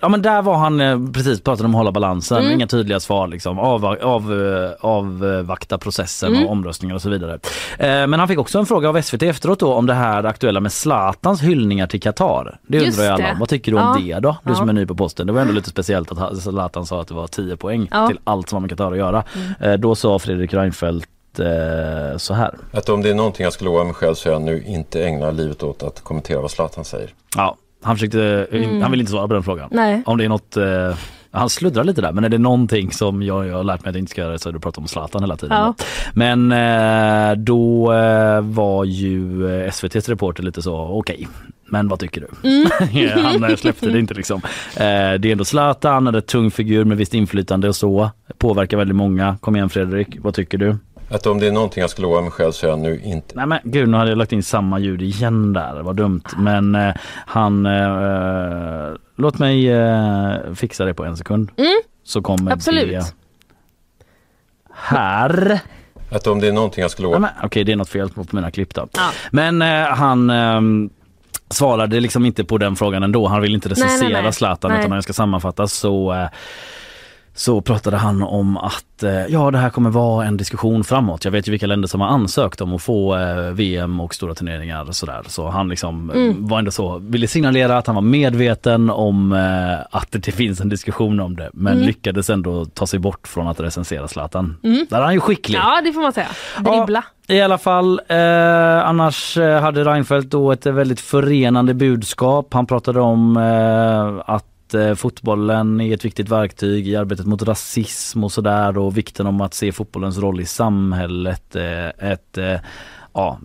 S1: ja men där var han eh, precis pratade om att hålla balansen,
S2: Mm.
S1: inga tydliga svar liksom, av, av, eh, avvakta processen
S2: Mm.
S1: och omröstningar och så vidare. Eh, men han fick också en fråga av SVT efteråt då om det här aktuella med Zlatans hyllningar till Qatar. Det
S2: Just
S1: undrar ju alla om. Vad tycker du om
S2: Ja.
S1: det då? Du som är ny på posten. Det var ändå lite speciellt att Zlatan sa att det var 10 poäng
S2: Ja. Mm.
S1: till allt som har med Qatar att göra. Eh, då sa Fredrik Reinfeldt eh, så här.
S7: Att om det är någonting jag ska lova mig själv så är jag nu inte ägna livet åt att kommentera vad Zlatan säger.
S1: Ja, han försökte, han vill inte svara på den frågan.
S2: Mm. Nej.
S1: Om det är något, eh, han sluddrar lite där men är det någonting som jag, jag har lärt mig att inte ska göra så är det att prata om Zlatan hela tiden.
S2: Ja.
S1: Men eh, då eh, var ju eh, SVTs reporter lite så okej. Men vad tycker du?
S2: Mm.
S1: han eh, släppte det inte liksom. Eh, det är ändå Zlatan, han är en tung figur med visst inflytande och så. Påverkar väldigt många. Kom igen Fredrik, vad tycker du?
S7: Att om det är någonting jag ska lova mig själv så är jag nu inte
S1: Nej men gud nu hade jag lagt in samma ljud igen där, vad dumt. Men eh, han, eh, låt mig eh, fixa det på en sekund. Så kommer
S2: Mm. Absolut.
S1: det här.
S7: Att om det är någonting jag ska
S1: Nej,
S7: lova
S1: men, Okej det är något fel på mina klipp då.
S2: Ja.
S1: Men eh, han ehm, svarade liksom inte på den frågan ändå. Han vill inte
S2: Nej, nej,
S1: recensera
S2: nej.
S1: Zlatan
S2: Nej.
S1: utan när jag ska sammanfatta så eh, så pratade han om att eh, ja det här kommer vara en diskussion framåt. Jag vet ju vilka länder som har ansökt om att få eh, VM och stora turneringar och sådär. Så han liksom eh,
S2: Mm.
S1: var ändå så, ville signalera att han var medveten om att det finns en diskussion om det men
S2: Mm.
S1: lyckades ändå ta sig bort från att recensera Zlatan.
S2: Mm.
S1: Där är han ju skicklig.
S2: Ja det får man säga. Dribbla.
S1: I alla fall, eh, annars hade Reinfeldt då ett väldigt förenande budskap. Han pratade om eh, att eh, fotbollen är ett viktigt verktyg i arbetet mot rasism och sådär och vikten om att se fotbollens roll i samhället. Eh, ett eh, Ja,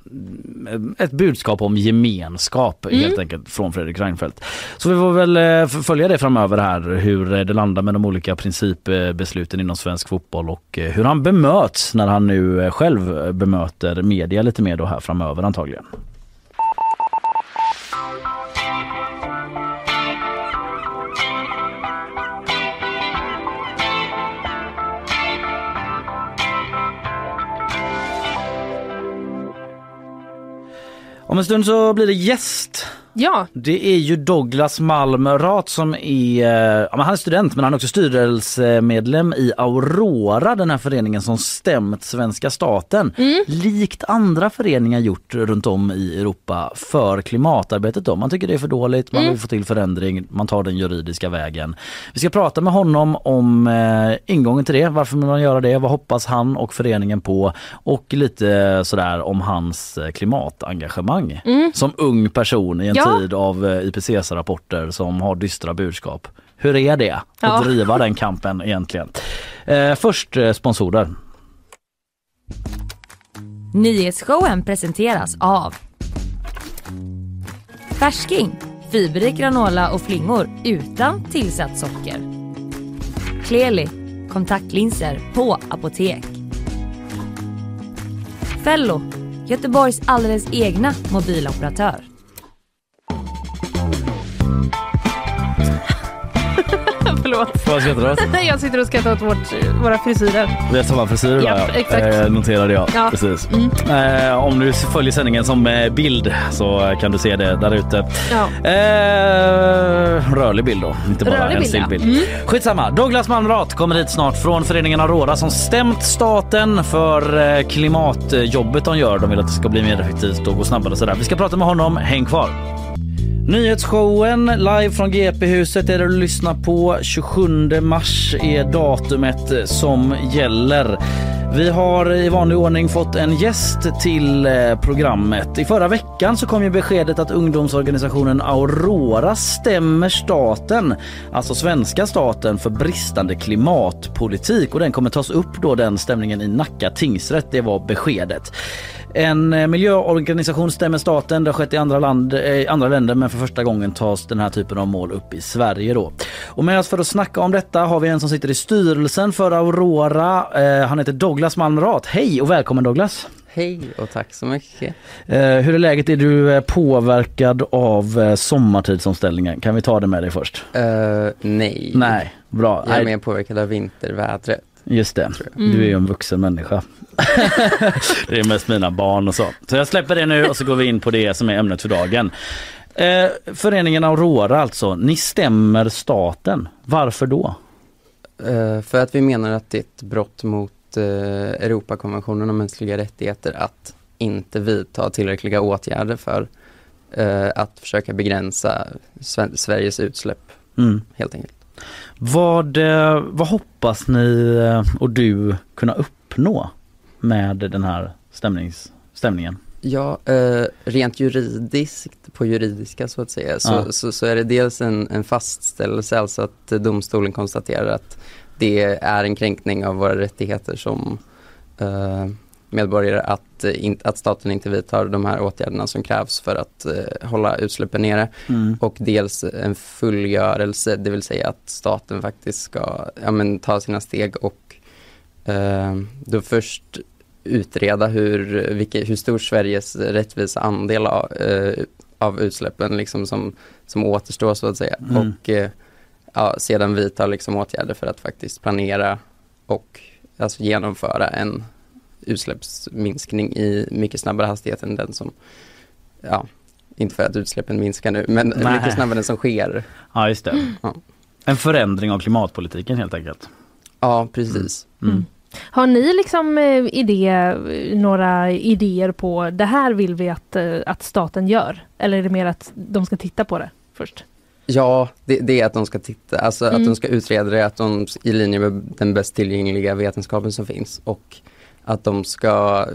S1: ett budskap om gemenskap
S2: Mm.
S1: helt enkelt från Fredrik Reinfeldt. Så vi får väl följa det framöver här hur det landar med de olika principbesluten inom svensk fotboll och hur han bemöts när han nu själv bemöter media lite mer då här framöver antagligen. Om en stund så blir det gäst.
S2: Ja,
S1: Det är ju Douglas Malm Rath som är, eh, ja, han är student men han är också styrelsemedlem i Aurora, den här föreningen som stämt svenska staten. Likt andra föreningar gjort runt om i Europa för klimatarbetet. Då. Man tycker det är för dåligt, man vill få till förändring, man tar den juridiska vägen. Vi ska prata med honom om eh, ingången till det, varför man göra det, vad hoppas han och föreningen på och lite sådär om hans eh, klimatengagemang som ung person i en
S2: Ja.
S1: Tid av eh, IPCC-rapporter som har dystra budskap. Hur är det att
S2: Ja.
S1: driva den kampen egentligen? Eh, först eh, sponsorer.
S4: Nyhetsshowen presenteras av Färsking, fiberrik granola och flingor utan tillsatt socker. Kleli, kontaktlinser på apotek. Fello, Göteborgs alldeles egna mobiloperatör.
S2: Förlåt.
S1: Vad skrattar du åt?
S2: Jag sitter och skrattar åt vårt, våra frisyrer.
S1: Vi har samma frisyr va?
S2: exakt.
S1: Eh, noterade jag.
S2: Ja.
S1: Precis. Eh, om du följer sändningen som eh, bild så kan du se det där ute.
S2: Ja.
S1: Eh, rörlig bild då, inte bara
S2: Rörlig
S1: en
S2: bild, ja.
S1: stillbild.
S2: Mm.
S1: Skitsamma, Douglas Malmrat kommer hit snart från föreningen Aurora som stämt staten för eh, klimatjobbet de gör. De vill att det ska bli mer effektivt och gå snabbare och sådär. Vi ska prata med honom, häng kvar. Nyhetsshowen live från GP-huset är det du lyssnar på. 27 mars är datumet som gäller. Vi har i vanlig ordning fått en gäst till eh, programmet. I förra veckan så kom ju beskedet att ungdomsorganisationen Aurora stämmer staten, alltså svenska staten, för bristande klimatpolitik och den kommer tas upp då den stämningen i Nacka tingsrätt. Det var beskedet. En eh, miljöorganisation stämmer staten. Det har skett i andra, land, eh, andra länder men för första gången tas den här typen av mål upp i Sverige. Då. Och med oss för att snacka om detta har vi en som sitter i styrelsen för Aurora. Eh, han heter Douglas Malmrat. Hej och välkommen Douglas!
S8: Hej och tack så mycket.
S1: Eh, hur är läget? Är du eh, påverkad av eh, sommartidsomställningen? Kan vi ta det med dig först?
S8: Eh, nej.
S1: Nej, bra.
S8: Jag är mer påverkad av vintervädret.
S1: Just det, du är ju en vuxen människa. det är mest mina barn och så. Så jag släpper det nu och så går vi in på det som är ämnet för dagen. Eh, föreningen Aurora alltså, ni stämmer staten. Varför då?
S8: Eh, för att vi menar att det är ett brott mot uh, Europakonventionen om mänskliga rättigheter att inte vidta tillräckliga åtgärder för eh, att försöka begränsa Sve- Sveriges utsläpp
S1: Mm.
S8: helt enkelt.
S1: Vad, eh, vad hoppas ni eh, och du kunna uppnå med den här stämnings, stämningen?
S8: Ja, eh, rent juridiskt, på juridiska så att säga, så,
S1: Ja.
S8: så, så är det dels en, en fastställelse, alltså att eh, domstolen konstaterar att det är en kränkning av våra rättigheter som eh, medborgare att, eh, in, att staten inte vidtar de här åtgärderna som krävs för att eh, hålla utsläppen nere.
S1: Mm.
S8: Och dels en fullgörelse, det vill säga att staten faktiskt ska ja, men, ta sina steg och eh, då först utreda hur, vilka, hur stor Sveriges rättvisa andel av, eh, av utsläppen liksom som, som återstår så att säga.
S1: Mm.
S8: Och eh, ja, sedan vidta liksom åtgärder för att faktiskt planera och alltså genomföra en utsläppsminskning i mycket snabbare hastighet än den som ja, inte för att utsläppen minskar nu, men
S1: Nej.
S8: mycket snabbare än som sker.
S1: Ja just det.
S8: Ja.
S1: En förändring av klimatpolitiken helt enkelt.
S8: Ja, precis.
S1: Mm.
S2: Har ni liksom eh, idé, några idéer på det här vill vi att, eh, att staten gör? Eller är det mer att de ska titta på det först?
S8: Ja, det, det är att de ska titta, alltså
S2: Mm.
S8: att de ska utreda det, att de i linje med den bäst tillgängliga vetenskapen som finns och att de ska,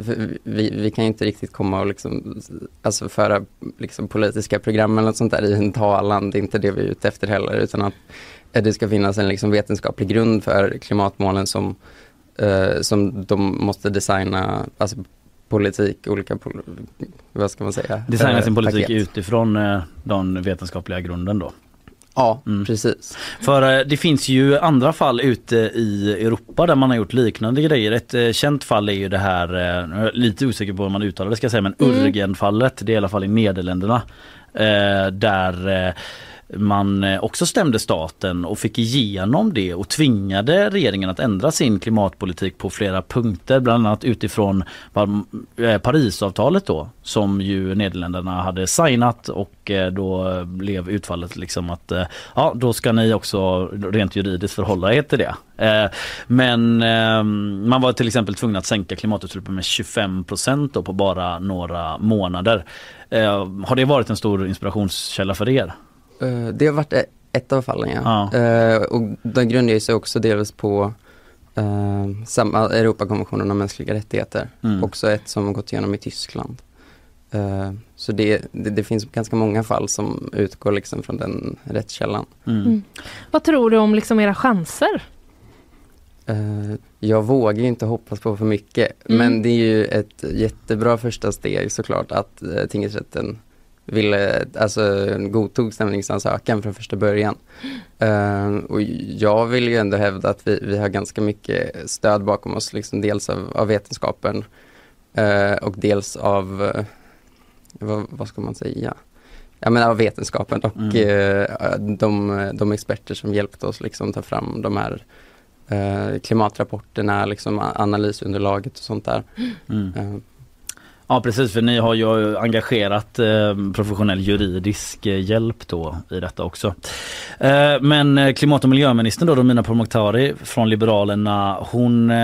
S8: vi, vi kan inte riktigt komma och liksom, alltså föra liksom politiska program eller något sånt där i en talan, det är inte det vi är ute efter heller, utan att det ska finnas en liksom vetenskaplig grund för klimatmålen som, eh, som de måste designa, alltså politik, olika, pol- vad ska man säga?
S1: Designa sin politik
S8: paket.
S1: utifrån eh, den vetenskapliga grunden då.
S8: Ja,
S1: Mm.
S8: precis.
S1: För eh, det finns ju andra fall ute i Europa där man har gjort liknande grejer. Ett eh, känt fall är ju det här, lite osäker på hur man uttalar det ska jag säga, men
S2: Mm.
S1: Urgenfallet. Det är i alla fall i Nederländerna. Där man eh, också stämde staten och fick igenom det och tvingade regeringen att ändra sin klimatpolitik på flera punkter. Bland annat utifrån eh, Parisavtalet då som ju Nederländerna hade signat och eh, då blev utfallet liksom att ja då ska ni också rent juridiskt förhålla er till det. Men ehm, man var till exempel tvungen att sänka klimatutsläppen med 25 procent på bara några månader. Har det varit en stor inspirationskälla för er?
S8: Eh, Det har varit e- ett av fallen ja.
S1: Ja.
S8: Eh, och den grundar sig också delvis på uh, samma Europakonventionen om mänskliga rättigheter.
S1: Mm.
S8: Också ett som gått igenom i Tyskland. Eh, så det, det, det finns ganska många fall som utgår liksom från den rättskällan.
S1: Mm.
S2: Mm. Vad tror du om liksom era chanser?
S8: Eh, jag vågar ju inte hoppas på för mycket
S2: Mm.
S8: men det är ju ett jättebra första steg såklart att uh, tingsrätten ville, alltså godtog stämningsansökan från första början. Eh, och jag vill ju ändå hävda att vi, vi har ganska mycket stöd bakom oss, liksom dels av, av vetenskapen eh, och dels av, eh, vad, vad ska man säga? Ja men av vetenskapen och
S1: Mm.
S8: eh, de, de experter som hjälpte oss liksom ta fram de här klimatrapporterna, liksom analysunderlaget och sånt där.
S1: Mm. Ja precis för ni har ju engagerat eh, professionell juridisk eh, hjälp då i detta också. Eh, men eh, klimat och miljöministern då Romina Pourmokhtari från Liberalerna hon eh,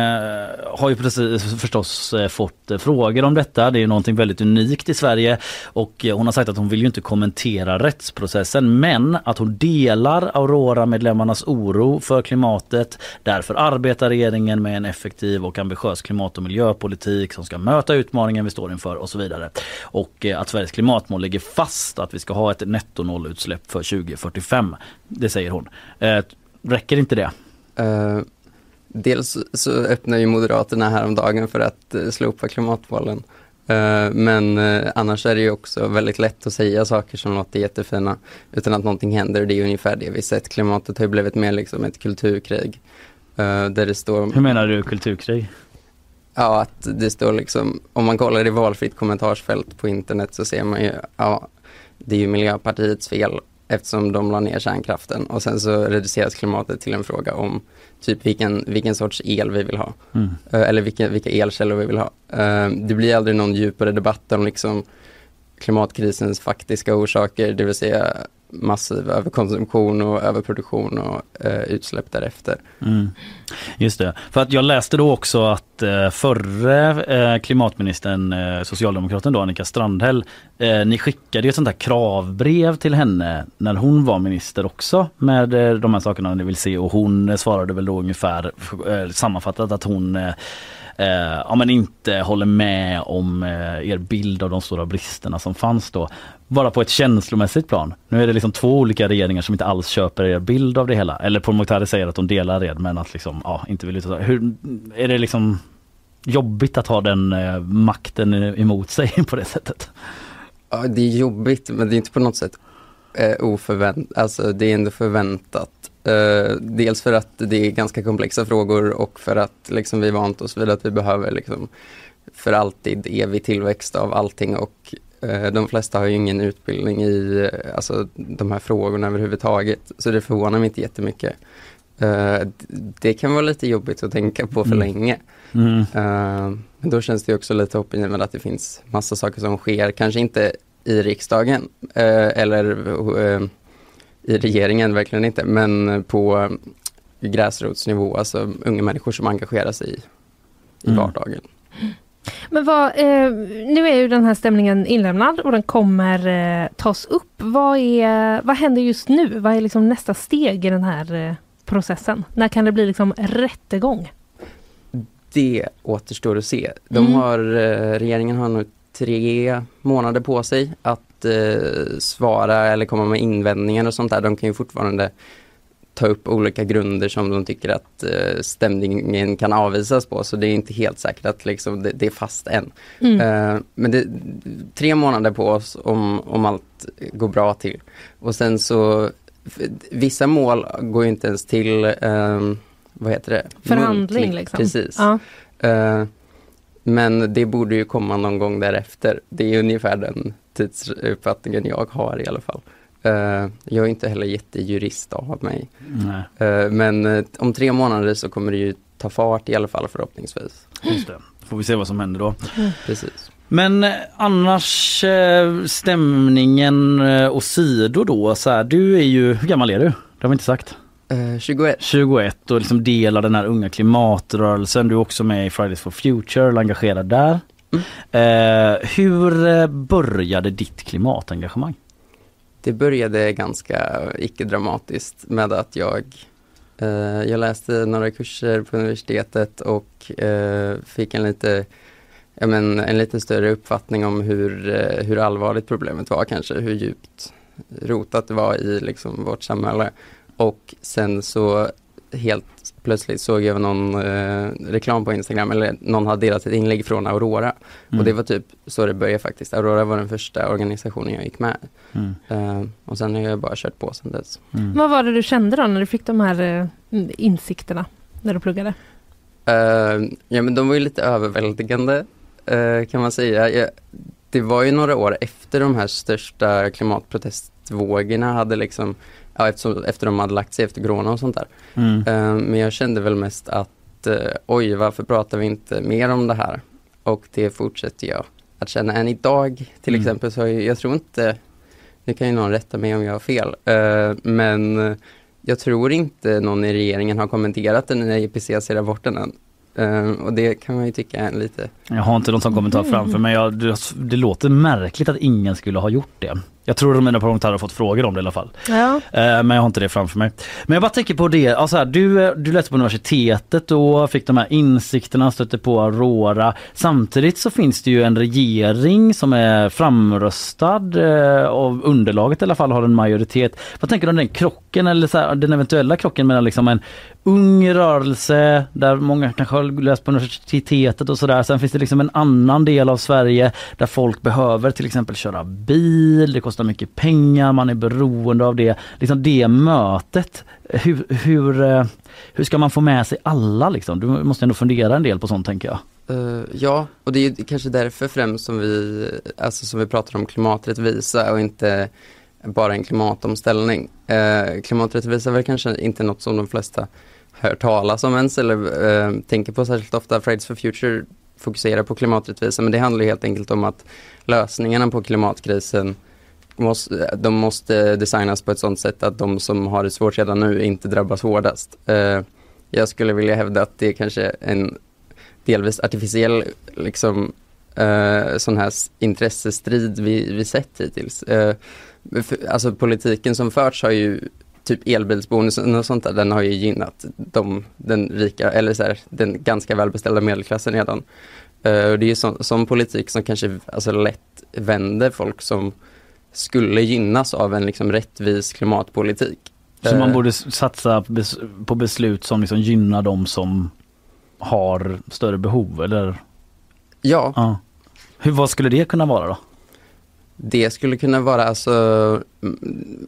S1: har ju precis eh, förstås eh, fått eh, frågor om detta. Det är ju någonting väldigt unikt i Sverige och eh, hon har sagt att hon vill ju inte kommentera rättsprocessen men att hon delar Aurora-medlemmarnas oro för klimatet. Därför arbetar regeringen med en effektiv och ambitiös klimat och miljöpolitik som ska möta utmaningen vi står inför och så vidare. Och eh, att Sveriges klimatmål ligger fast att vi ska ha ett nettonollutsläpp för 2045. Det säger hon. Eh, räcker inte det?
S8: Eh, dels så öppnar ju Moderaterna häromdagen för att uh, slopa klimatmålen. Men annars är det ju också väldigt lätt att säga saker som låter jättefina utan att någonting händer och det är ungefär det vi sett. Klimatet har ju blivit mer liksom ett kulturkrig. där det står
S1: Hur menar du kulturkrig?
S8: Ja, att det står liksom, om man kollar i valfritt kommentarsfält på internet så ser man ju, ja, det är ju Miljöpartiets fel eftersom de la ner kärnkraften och sen så reduceras klimatet till en fråga om typ vilken, vilken sorts el vi vill ha.
S1: Mm.
S8: Eh, Eller vilka, vilka elkällor vi vill ha. Eh, Det blir aldrig någon djupare debatt om liksom klimatkrisens faktiska orsaker, det vill säga massiv överkonsumtion och överproduktion och eh, utsläpp därefter.
S1: Mm. Just det. För att jag läste då också att eh, förre eh, klimatministern, eh, socialdemokraten då Annika Strandhäll, eh, ni skickade ju ett sånt här kravbrev till henne när hon var minister också med eh, de här sakerna ni vill se och hon eh, svarade väl då ungefär eh, sammanfattat att hon eh, eh, om ja, men inte håller med om eh, er bild av de stora bristerna som fanns då. Bara på ett känslomässigt plan. Nu är det liksom två olika regeringar som inte alls köper er bild av det hela. Eller Pourmokhtari säger att de delar er men att liksom, ja, inte vill uttala Hur Är det liksom jobbigt att ha den eh, makten emot sig på det sättet?
S8: Ja, det är jobbigt men det är inte på något sätt eh, oförväntat, alltså det är ändå förväntat. Eh, dels för att det är ganska komplexa frågor och för att liksom, vi vant oss vid att vi behöver liksom, för alltid evig tillväxt av allting och eh, de flesta har ju ingen utbildning i eh, alltså, de här frågorna överhuvudtaget. Så det förvånar mig inte jättemycket. D- det kan vara lite jobbigt att tänka på för
S1: Mm.
S8: länge.
S1: Mm.
S8: Men då känns det också lite hoppingivande att det finns massa saker som sker, kanske inte i riksdagen eller i regeringen, verkligen inte, men på gräsrotsnivå, alltså unga människor som engagerar sig i, i
S1: Mm.
S8: vardagen.
S2: Men vad, eh, nu är ju den här stämningen inlämnad och den kommer eh, tas upp. Vad, är, vad händer just nu? Vad är liksom nästa steg i den här eh, processen? När kan det bli liksom rättegång?
S8: Det återstår att se. De
S2: Mm.
S8: har, eh, regeringen har nu tre månader på sig att eh, svara eller komma med invändningar och sånt där. De kan ju fortfarande ta upp olika grunder som de tycker att eh, stämningen kan avvisas på. Så det är inte helt säkert att liksom, det, det är fast än.
S2: Mm.
S8: Eh, men det tre månader på oss om, om allt går bra till. Och sen så, vissa mål går inte ens till, ehm, vad heter det?
S2: Förhandling
S8: Muntlig-
S2: liksom.
S8: Precis.
S2: Ja.
S8: Men det borde ju komma någon gång därefter. Det är ungefär den tidsuppfattningen jag har i alla fall. Eh, jag är inte heller jättejurist av mig. Eh, men eh, om tre månader så kommer det ju ta fart i alla fall förhoppningsvis.
S1: just det. Får vi se vad som händer då.
S8: Precis.
S1: Men annars stämningen och sidor då. Så här, du är ju, hur gammal är du? Det har vi inte sagt.
S8: Eh, 21.
S1: 21 och liksom delar den här unga klimatrörelsen. Du är också med i Fridays for Future och engagerad där. Eh, hur eh, började ditt klimatengagemang?
S8: Det började ganska icke-dramatiskt med att jag, eh, jag läste några kurser på universitetet och eh, fick en lite, ja, men, en lite större uppfattning om hur, eh, hur allvarligt problemet var kanske, hur djupt rotat det var i liksom, vårt samhälle. Och sen så helt plötsligt såg jag någon eh, reklam på Instagram, eller någon hade delat ett inlägg från Aurora.
S1: Mm.
S8: Och det var typ så det började faktiskt. Aurora var den första organisationen jag gick med.
S1: Mm.
S8: Eh, och sen har jag bara kört på sen dess.
S1: Mm.
S2: Vad var det du kände då när du fick de här eh, insikterna när du pluggade?
S8: Eh, ja men de var ju lite överväldigande eh, kan man säga. Jag, det var ju några år efter de här största klimatprotestvågorna hade liksom, ja, eftersom, efter de hade lagt sig efter corona och sånt där.
S1: Mm.
S8: Eh, men jag kände väl mest att eh, oj varför pratar vi inte mer om det här? Och det fortsätter jag att känna än idag. Till
S1: Mm.
S8: exempel så jag, jag tror inte, nu kan ju någon rätta mig om jag har fel, eh, men jag tror inte någon i regeringen har kommenterat den nya IPCC-rapporten än. Eh, och det kan man ju tycka är lite,
S1: Jag har inte någon sån kommentar
S2: Mm.
S1: framför mig. Jag, det, det låter märkligt att ingen skulle ha gjort det. Jag tror att mina parlamentärer har fått frågor om det i alla fall.
S2: Ja.
S1: Eh, Men jag har inte det framför mig. Men jag bara tänker på det, alltså här, du, eh, du läste på universitetet och fick de här insikterna, stötte på Aurora. Samtidigt så finns det ju en regering som är framröstad eh, av underlaget i alla fall har en majoritet. Vad tänker du om den krocken eller så här, den eventuella krocken mellan liksom en ung rörelse där många kanske har läst på universitetet och sådär. Sen finns det liksom en annan del av Sverige där folk behöver till exempel köra bil, det kostar mycket pengar, man är beroende av det. Liksom det mötet, hur, hur, eh, hur ska man få med sig alla liksom? Du måste ändå fundera en del på sånt tänker jag.
S8: Uh, ja och det är kanske därför främst som vi, alltså som vi pratar om klimaträttvisa och inte bara en klimatomställning. Eh, klimaträttvisa är väl kanske inte något som de flesta hört talas om ens eller eh, tänker på särskilt ofta. Fridays for Future fokuserar på klimaträttvisa men det handlar helt enkelt om att lösningarna på klimatkrisen måste, de måste designas på ett sådant sätt att de som har det svårt redan nu inte drabbas hårdast. Eh, jag skulle vilja hävda att det är kanske en delvis artificiell liksom, eh, sån här intressestrid vi, vi sett hittills. Eh, för, alltså politiken som förts har ju typ elbilsbonusen och sånt där, den har ju gynnat de, den rika, eller så här, den ganska välbeställda medelklassen redan. Eh, och det är ju sån, sån politik som kanske alltså, lätt vänder folk som skulle gynnas av en liksom rättvis klimatpolitik.
S1: Så man
S8: Eh,
S1: borde satsa på beslut som liksom gynnar de som har större behov eller?
S8: Ja,
S1: Ja. Hur, vad skulle det kunna vara då?
S8: Det skulle kunna vara alltså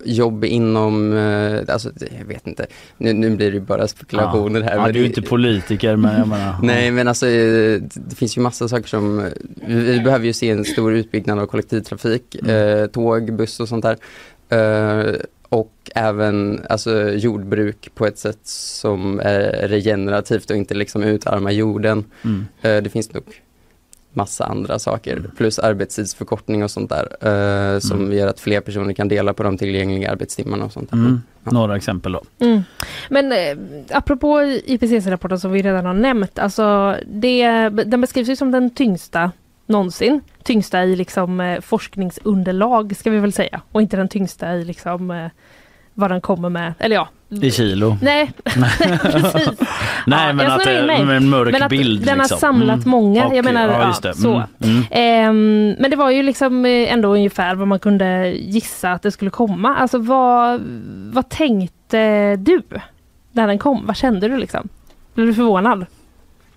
S8: jobb inom, eh, alltså jag vet inte, nu, nu blir det ju bara spekulationer här.
S1: Ja,
S8: men
S1: du är
S8: det-
S1: inte politiker men jag menar.
S8: Nej men alltså eh, det finns ju massa saker som, vi, vi behöver ju se en stor utbyggnad av kollektivtrafik,
S1: Mm.
S8: eh, tåg, buss och sånt där. Eh, och även alltså, jordbruk på ett sätt som är regenerativt och inte liksom utarmar jorden.
S1: Mm.
S8: Eh, det finns nog massa andra saker. Plus arbetstidsförkortning och sånt där. eh, som
S1: Mm.
S8: gör att fler personer kan dela på de tillgängliga arbetstimmarna och sånt där.
S1: Mm.
S8: Ja.
S1: Några exempel då.
S2: Mm. Men eh, apropå IPCC-rapporten som vi redan har nämnt, alltså det, den beskrivs ju som den tyngsta någonsin. Tyngsta i liksom eh, forskningsunderlag ska vi väl säga och inte den tyngsta i liksom eh, vad den kommer med, eller ja.
S1: I kilo.
S2: Nej, precis.
S1: Nej
S2: Ja,
S1: men
S2: jag
S1: att det är en mörk
S2: Men att
S1: bild.
S2: den har
S1: liksom.
S2: samlat många. Jag
S1: Okej,
S2: menar,
S1: ja,
S2: ja,
S1: just det.
S2: så.
S1: Mm. Mm.
S2: Ehm, men det var ju liksom eh, ändå ungefär vad man kunde gissa att det skulle komma. Alltså vad, vad tänkte du när den kom? Vad kände du liksom? Blev du förvånad?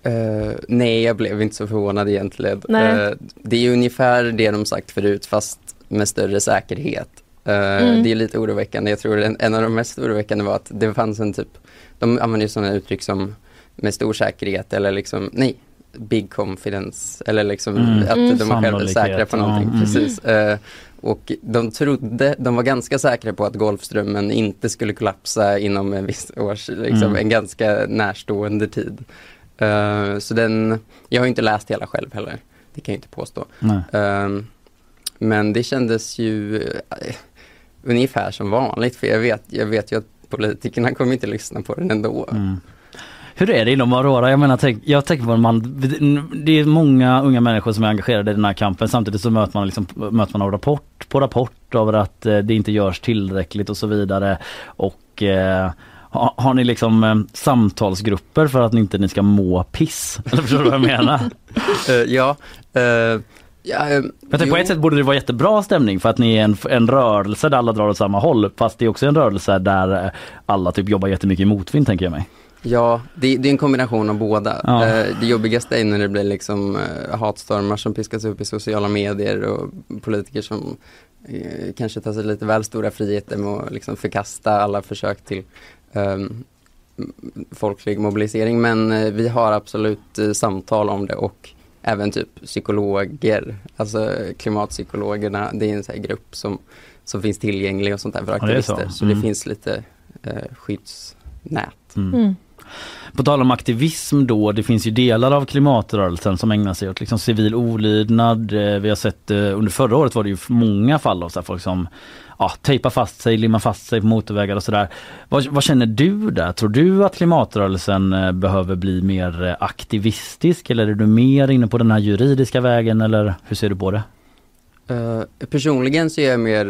S8: Eh, nej, jag blev inte så förvånad egentligen.
S2: Nej.
S8: Eh, det är ju ungefär det de sagt förut fast med större säkerhet. Eh,
S2: Mm.
S8: Det är lite oroväckande. Jag tror en, en av de mest oroväckande var att det fanns en typ, de använder ju sådana uttryck som med stor säkerhet eller liksom, nej, big confidence eller liksom
S1: Mm.
S8: att
S2: Mm.
S8: de var själva säkra på
S1: ja,
S8: någonting.
S1: mm.
S8: Precis. Eh, och de trodde, de var ganska säkra på att Golfströmmen inte skulle kollapsa inom en viss års, liksom
S1: Mm.
S8: en ganska närstående tid. Eh, så den, jag har inte läst hela själv heller, det kan jag inte påstå. Ehm, men det kändes ju ungefär som vanligt för jag vet, jag vet ju att politikerna kommer inte lyssna på den ändå.
S1: Mm. Hur är det inom Aurora? Jag menar, tänk, jag tänker på man, det är många unga människor som är engagerade i den här kampen. Samtidigt så möter man, liksom, möter man rapport på rapport över att eh, det inte görs tillräckligt och så vidare. Och eh, har, har ni liksom eh, samtalsgrupper för att ni inte ni ska må piss? Eller förstår du vad jag menar?
S8: Eh, ja, eh, ja
S1: Jag tänker
S8: jo.
S1: på ett sätt borde det vara jättebra stämning för att ni är en, en rörelse där alla drar åt samma håll. Fast det är också en rörelse där eh, alla typ jobbar jättemycket i motvind tänker jag mig.
S8: Ja, det, det är en kombination av båda.
S1: Ja.
S8: Eh, det jobbigaste är när det blir liksom eh, hatstormar som piskas upp i sociala medier och politiker som kanske tar sig lite väl stora friheter med att liksom förkasta alla försök till ehm, m- folklig mobilisering. Men vi har absolut samtal om det och även typ psykologer, alltså klimatpsykologerna, det är en sån här grupp som, som finns tillgänglig och sånt där för
S1: Ja, det så.
S8: aktivister. Så,
S1: Mm.
S8: det finns lite eh, skyddsnät.
S1: Mm. På tal om aktivism då, det finns ju delar av klimatrörelsen som ägnar sig åt liksom civil olydnad. Eh, vi har sett eh, under förra året var det ju många fall av så här folk som ja, tejpar fast sig, limmar fast sig på motorvägar och sådär. Vad, vad känner du där? Tror du att klimatrörelsen eh, behöver bli mer aktivistisk eller är du mer inne på den här juridiska vägen eller hur ser du på det?
S8: Personligen så är jag mer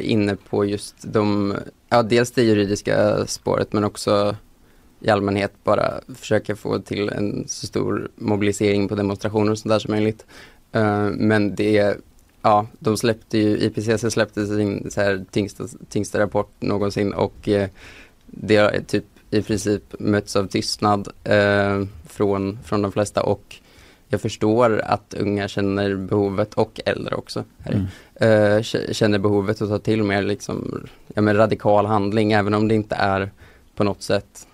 S8: inne på just de, ja dels det juridiska spåret men också i allmänhet bara försöka få till en så stor mobilisering på demonstrationer och sånt där som möjligt. Eh, men det, ja, de släppte ju, IPCC släppte sin så här tyngsta, tyngsta rapport någonsin och eh, det har typ i princip mötts av tystnad eh, från, från de flesta och jag förstår att unga känner behovet och äldre också här,
S1: Mm.
S8: känner behovet att ta till mer liksom, ja, radikal handling även om det inte är på något sätt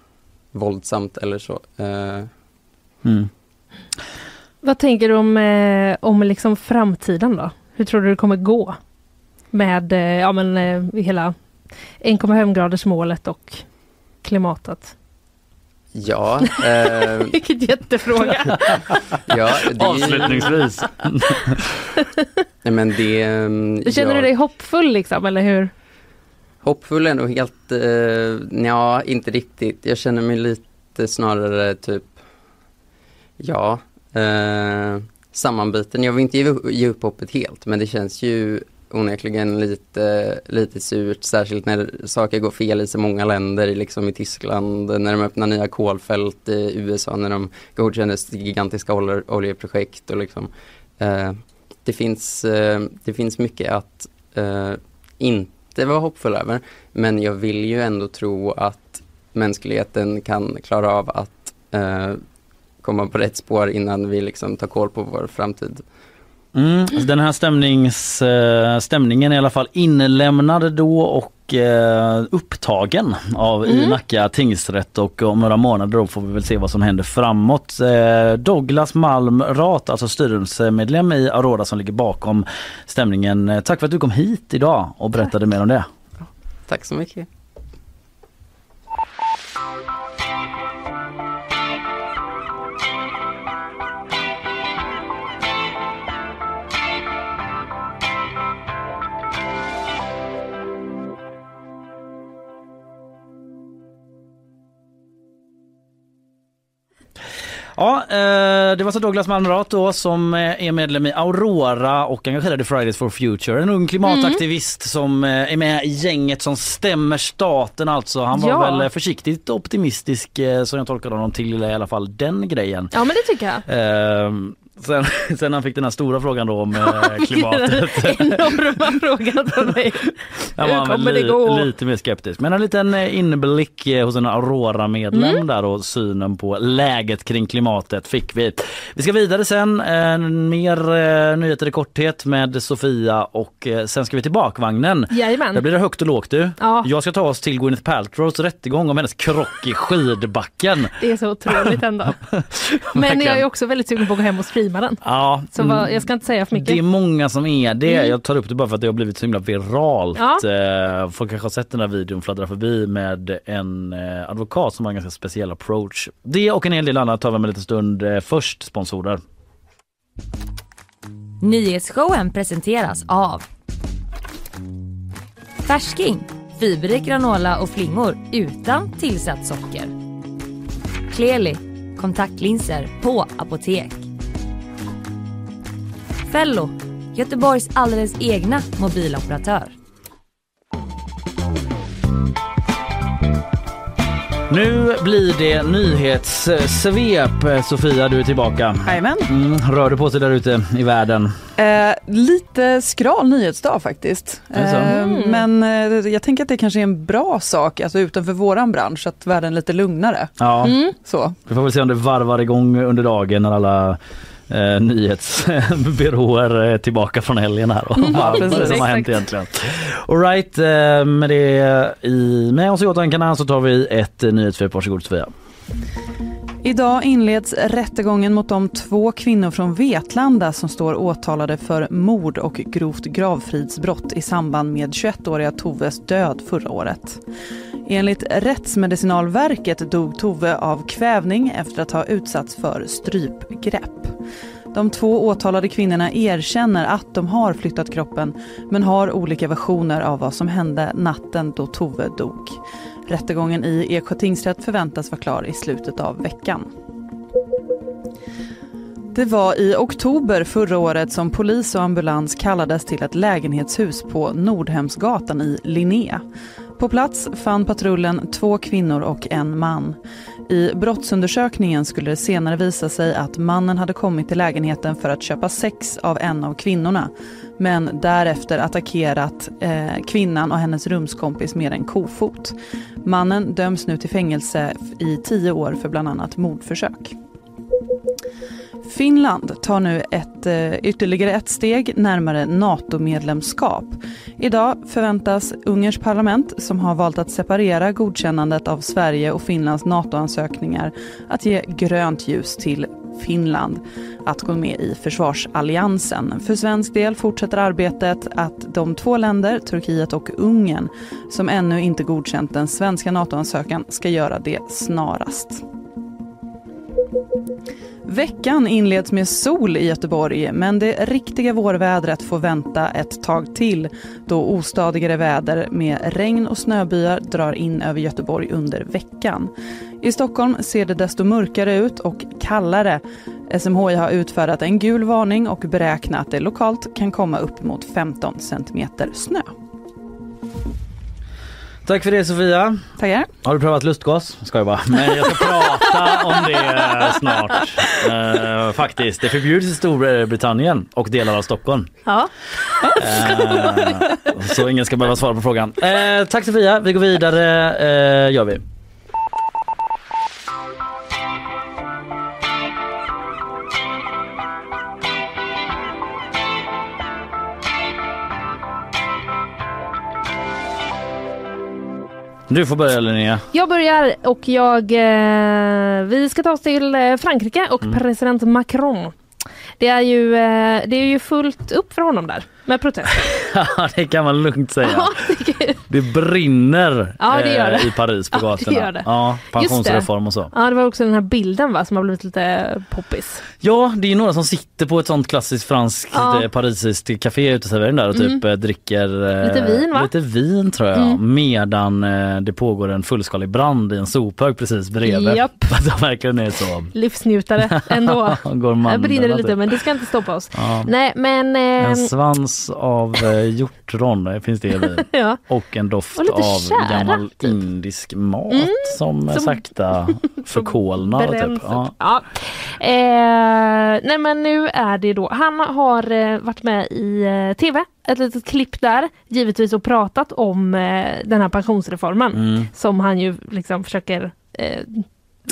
S8: våldsamt eller så. Eh,
S1: Mm.
S2: Vad tänker du om, eh, om liksom framtiden då? Hur tror du det kommer gå? Med eh, ja, men, eh, hela 1,5 graders målet och klimatet.
S8: ja, eh,
S2: Vilken jättefråga!
S8: ja, det är ju-
S1: Avslutningsvis.
S8: Nej, men det,
S2: Du känner
S8: ja,
S2: du dig hoppfull liksom, eller hur?
S8: Hoppfull är nog helt, eh, ja inte riktigt. Jag känner mig lite snarare typ, ja, eh, sammanbiten. Jag vill inte ge, ge upp hoppet helt men det känns ju onekligen lite, lite surt, särskilt när saker går fel i så många länder, liksom i Tyskland, när de öppnar nya kolfält i USA, när de godkänner gigantiska ol oljeprojekt och liksom, eh, det, finns, eh, det finns mycket att eh, inte vara hoppfull över, men jag vill ju ändå tro att mänskligheten kan klara av att eh, komma på rätt spår innan vi liksom tar koll på vår framtid.
S1: Mm, alltså den här stämnings, eh, stämningen är i alla fall inlämnad då och eh, upptagen av i
S2: Mm.
S1: Nacka tingsrätt och om några månader då får vi väl se vad som händer framåt. Eh, Douglas Malm Rath, alltså styrelsemedlem i Aurora som ligger bakom stämningen. Tack för att du kom hit idag och berättade mer om det.
S8: Tack så mycket.
S1: Ja, eh, det var så Douglas Malmrot då som eh, är medlem i Aurora och engagerad i Fridays for Future. En ung klimataktivist som eh, är med i gänget som stämmer staten alltså. Han var
S2: Ja.
S1: väl försiktigt optimistisk som jag tolkar honom till i alla fall den grejen.
S2: Ja men det tycker jag.
S1: Sen, sen han fick den här stora frågan då om eh, klimatet.
S2: Enorma frågan från mig.
S1: Han
S2: Hur kommer det
S1: li,
S2: gå?
S1: lite mer skeptisk. Men en liten eh, inblick eh, hos en Aurora-medlem
S2: Mm.
S1: där och synen på läget kring klimatet fick vi. Vi ska vidare sen. Eh, mer eh, nyheter i korthet med Sofia och sen ska vi till bakvagnen.
S2: Jajamän.
S1: Där blir det högt och lågt du.
S2: Ja.
S1: Jag ska ta oss till Gwyneth Paltrows rättegång om hennes krock i skidbacken.
S2: Det är så otroligt ändå. Men jag är också väldigt sugen på att gå hem och streama den.
S1: Ja,
S2: Så
S1: mm,
S2: vad, jag ska inte säga för mycket.
S1: det är många som är det.
S2: Mm.
S1: Jag tar upp det bara för att det har blivit så himla viralt.
S2: Ja.
S1: Eh, Folk kanske har sett den här videon fladdra förbi med en eh, advokat som har en ganska speciell approach. Det och en hel del annat tar vi med lite stund. Eh, Först sponsorer.
S4: Nyhetsshowen presenteras av Färsking, fiberrik granola och flingor utan tillsatt socker. Kleli, kontaktlinser på apotek. Fello, Göteborgs alldeles egna mobiloperatör.
S1: Nu blir det nyhetssvep. Sofia, du är tillbaka.
S5: Jajamän.
S1: Mm, rör du på sig där ute i världen?
S5: Eh, lite skral nyhetsdag faktiskt.
S1: Det?
S5: Eh,
S2: Mm.
S5: Men eh, jag tänker att det kanske är en bra sak, alltså utanför våran bransch, att världen är lite lugnare.
S1: Ja,
S2: Mm.
S5: Så.
S1: vi får väl se om det varvar igång under dagen när alla eh, nyhetsbyråer är tillbaka från helgen här och
S5: Ja,
S1: vad
S5: precis.
S1: som har hänt egentligen. All right, eh, med det i, med oss i åtanke så tar vi ett eh, nyhetssvep. Varsågod Sofia.
S5: Idag inleds rättegången mot de två kvinnor från Vetlanda som står åtalade för mord och grovt gravfridsbrott i samband med 21-åriga Toves död förra året. Enligt Rättsmedicinalverket dog Tove av kvävning efter att ha utsatts för strypgrepp. De två åtalade kvinnorna erkänner att de har flyttat kroppen men har olika versioner av vad som hände natten då Tove dog. Rättegången i Eksjö tingsrätt förväntas vara klar i slutet av veckan. Det var i oktober förra året som polis och ambulans kallades till ett lägenhetshus på Nordhemsgatan i Linné. På plats fann patrullen två kvinnor och en man. I brottsundersökningen skulle det senare visa sig att mannen hade kommit till lägenheten för att köpa sex av en av kvinnorna men därefter attackerat eh, kvinnan och hennes rumskompis med en kofot. Mannen döms nu till fängelse i tio år för bland annat mordförsök. Finland tar nu ett, eh, ytterligare ett steg närmare NATO-medlemskap. Idag förväntas Ungerns parlament, som har valt att separera godkännandet av Sverige och Finlands NATO-ansökningar, att ge grönt ljus till Finland att gå med i försvarsalliansen. För svensk del fortsätter arbetet att de två länder, Turkiet och Ungern, som ännu inte godkänt den svenska NATO-ansökan ska göra det snarast. Veckan inleds med sol i Göteborg men det riktiga vårvädret får vänta ett tag till då ostadigare väder med regn och snöbyar drar in över Göteborg under veckan. I Stockholm ser det desto mörkare ut och kallare. SMHI har utfärdat en gul varning och beräknar att det lokalt kan komma upp mot 15 centimeter snö.
S1: Tack för det Sofia.
S5: Tackar.
S1: Har du prövat lustgas? Ska jag bara. Men jag ska prata om det snart. Eh, faktiskt. Det förbjuds i Storbritannien och delar av Stockholm.
S2: Ja.
S1: Eh, så ingen ska behöva svara på frågan. Eh, tack Sofia. Vi går vidare. Eh, gör vi. Du får börja Linnea.
S2: Jag börjar och jag, eh, vi ska ta oss till eh, Frankrike och
S1: Mm.
S2: president Macron. Det är, ju, eh, det är ju fullt upp för honom där. Med protester.
S1: Ja, det kan man lugnt säga.
S2: Det-
S1: brinner
S2: Ja, det gör
S1: eh,
S2: det.
S1: i Paris på
S2: Ja, det
S1: gatorna.
S2: gör det.
S1: Ja, pensionsreform och så.
S2: ja, det var också den här bilden va, som har blivit lite poppis.
S1: Ja, det är några som sitter på ett sånt klassiskt franskt
S2: Ja.
S1: eh, parisiskt café uteservering där och typ eh, dricker eh,
S2: Lite vin, va?
S1: Lite vin tror jag. Medan eh, det pågår en fullskalig brand i en sophög precis bredvid.
S2: Japp.
S1: Det verkligen är så.
S2: Livsnjutare ändå.
S1: Går man
S2: brinner det lite men det ska inte stoppa oss.
S1: Ja.
S2: Nej men...
S1: En
S2: Eh,
S1: svans av eh, hjortron eh, finns det i vin.
S2: ja.
S1: Och en doft
S2: Och
S1: av gammal
S2: typ.
S1: indisk mat som, eh,
S2: som-
S1: sakta förkolnar. Typ. Ja.
S2: Ja. Eh, nej men nu är det då, han har eh, varit med i eh, tv, ett litet klipp där, givetvis och pratat om den här pensionsreformen
S1: Mm.
S2: som han ju liksom försöker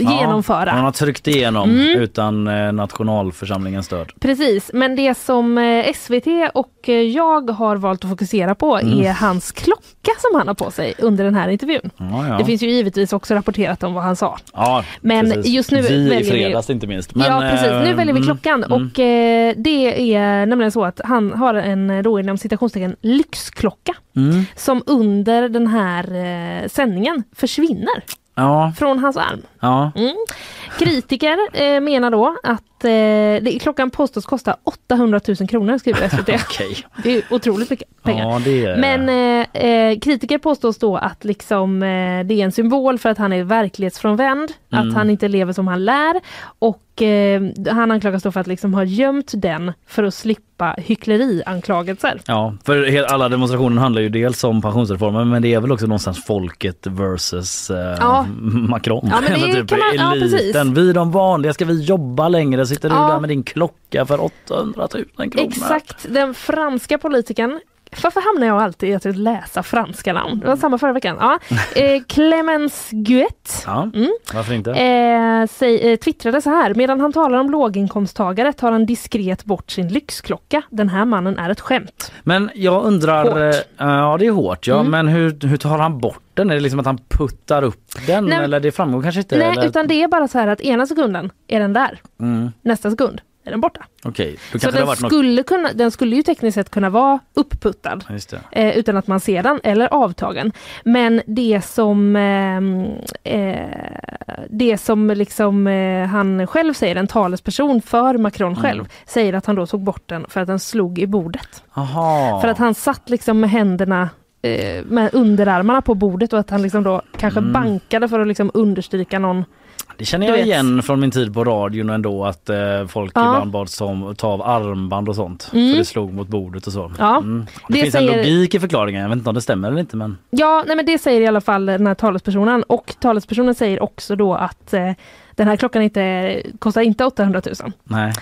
S2: eh,
S1: Ja,
S2: genomföra.
S1: Han har tryckt igenom
S2: Mm.
S1: utan eh, nationalförsamlingens stöd.
S2: Precis, men det som eh, SVT och eh, jag har valt att fokusera på
S1: Mm.
S2: är hans klocka som han har på sig under den här intervjun.
S1: Ja, ja.
S2: Det finns ju givetvis också rapporterat om vad han sa.
S1: ja,
S2: Men
S1: precis.
S2: just nu
S1: vi i
S2: väljer vi-
S1: fredags inte minst. Men,
S2: ja precis, nu väljer vi
S1: mm,
S2: klockan
S1: mm.
S2: och det är nämligen så att han har en då inom citationstecken lyxklocka
S1: Mm.
S2: som under den här sändningen försvinner
S1: Ja,
S2: från hans arm.
S1: ja.
S2: Mm. Kritiker eh, menar då att eh, det, klockan påstås kosta 800 000 kronor skriver SVT.
S1: okej.
S2: Det är otroligt mycket pengar.
S1: Ja, det är...
S2: Men eh, eh, kritiker påstås då att liksom, eh, det är en symbol för att han är verklighetsfrånvänd,
S1: Mm.
S2: att han inte lever som han lär och eh, han anklagas då för att liksom ha gömt den för att slippa hycklerianklagelser.
S1: Ja, för alla demonstrationer handlar ju dels om pensionsreformen men det är väl också någonstans folket versus eh,
S2: Ja.
S1: Macron.
S2: Ja, men det
S1: Eller typ
S2: kan man- ja,
S1: eliten. Vi de vanliga, ska vi jobba längre? Sitter du
S2: Ja.
S1: där med din klocka för 800 000 kronor?
S2: Exakt, den franska politikern varför hamnar jag alltid i att läsa franska namn? Det var samma förra veckan. Ja. Eh, Clemens Guet
S1: Ja,
S2: Mm.
S1: varför inte?
S2: eh, säg, eh, twittrade så här. Medan han talar om låginkomsttagare tar han diskret bort sin lyxklocka. Den här mannen är ett skämt.
S1: Men jag undrar,
S2: Hårt.
S1: eh, ja det är hårt ja,
S2: Mm.
S1: men hur, hur tar han bort den? Är det liksom att han puttar upp den
S2: Nej,
S1: eller det framgår kanske inte?
S2: Nej,
S1: eller?
S2: utan det är bara så här att ena sekunden är den där.
S1: Mm,
S2: Nästa sekund är den borta.
S1: Okej, då
S2: Så den
S1: varit något...
S2: skulle, kunna, den skulle ju tekniskt sett kunna vara uppputtad. Eh, utan att man ser den eller avtagen. Men det som ehm, eh, det som liksom eh, han själv säger, en talesperson för Macron själv,
S1: Mm.
S2: säger att han då tog bort den för att den slog i bordet.
S1: Aha.
S2: För att han satt liksom med händerna eh, med underarmarna på bordet och att han liksom då kanske
S1: Mm.
S2: bankade för att liksom understryka någon
S1: Det känner jag igen från min tid på radion ändå att eh, folk
S2: Ja.
S1: ibland bad som ta av armband och sånt.
S2: Mm.
S1: För det slog mot bordet och så.
S2: Ja.
S1: Mm. Det,
S2: Det
S1: finns
S2: säger-
S1: en logik i förklaringen. Jag vet inte om det stämmer eller inte men
S2: Ja, nej men det säger i alla fall den här talespersonen och talespersonen säger också då att eh, den här klockan inte, kostar inte 800 000.
S1: nej.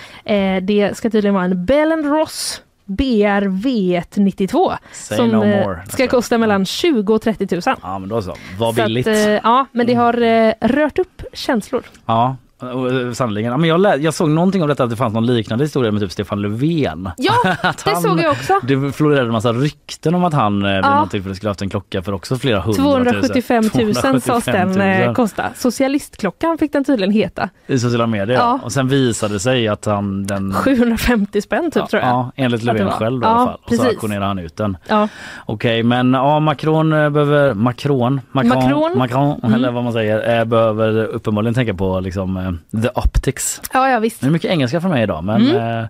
S2: Eh, det ska tydligen vara en Bell Ross BR V192
S1: Say
S2: som
S1: no
S2: eh,
S1: more.
S2: ska kosta mellan 20 och 30 000.
S1: Ja men då så. Vad
S2: Så att,
S1: billigt.
S2: eh, ja, men det har eh, rört upp känslor.
S1: Ja. Eh, men jag, lä- jag såg någonting om detta att det fanns någon liknande historia med typ Stefan Löfven.
S2: Ja,
S1: Att
S2: det
S1: han-
S2: såg jag också.
S1: Det florerade en massa rykten om att han eh, vid
S2: Ja.
S1: något tillfälle skulle haft en klocka för också flera hundratusen.
S2: 275 000 sades
S1: 275
S2: den
S1: 000
S2: eh, kosta. Socialistklockan fick den tydligen heta.
S1: I sociala medier
S2: Ja.
S1: Och sen visade det sig att han den
S2: 750 spänn typ
S1: ja,
S2: tror jag.
S1: Ja, enligt
S2: det
S1: Löfven själv då,
S2: Ja,
S1: i alla fall. Och så
S2: precis.
S1: auktionerade han ut den.
S2: Ja.
S1: Okej men ja Macron eh, behöver Macron, Macron,
S2: Macron.
S1: Macron
S2: Mm.
S1: eller vad man säger eh, behöver uppenbarligen tänka på liksom the optics.
S2: ja, ja visst.
S1: Det är mycket engelska för mig idag men
S2: Mm.
S1: eh,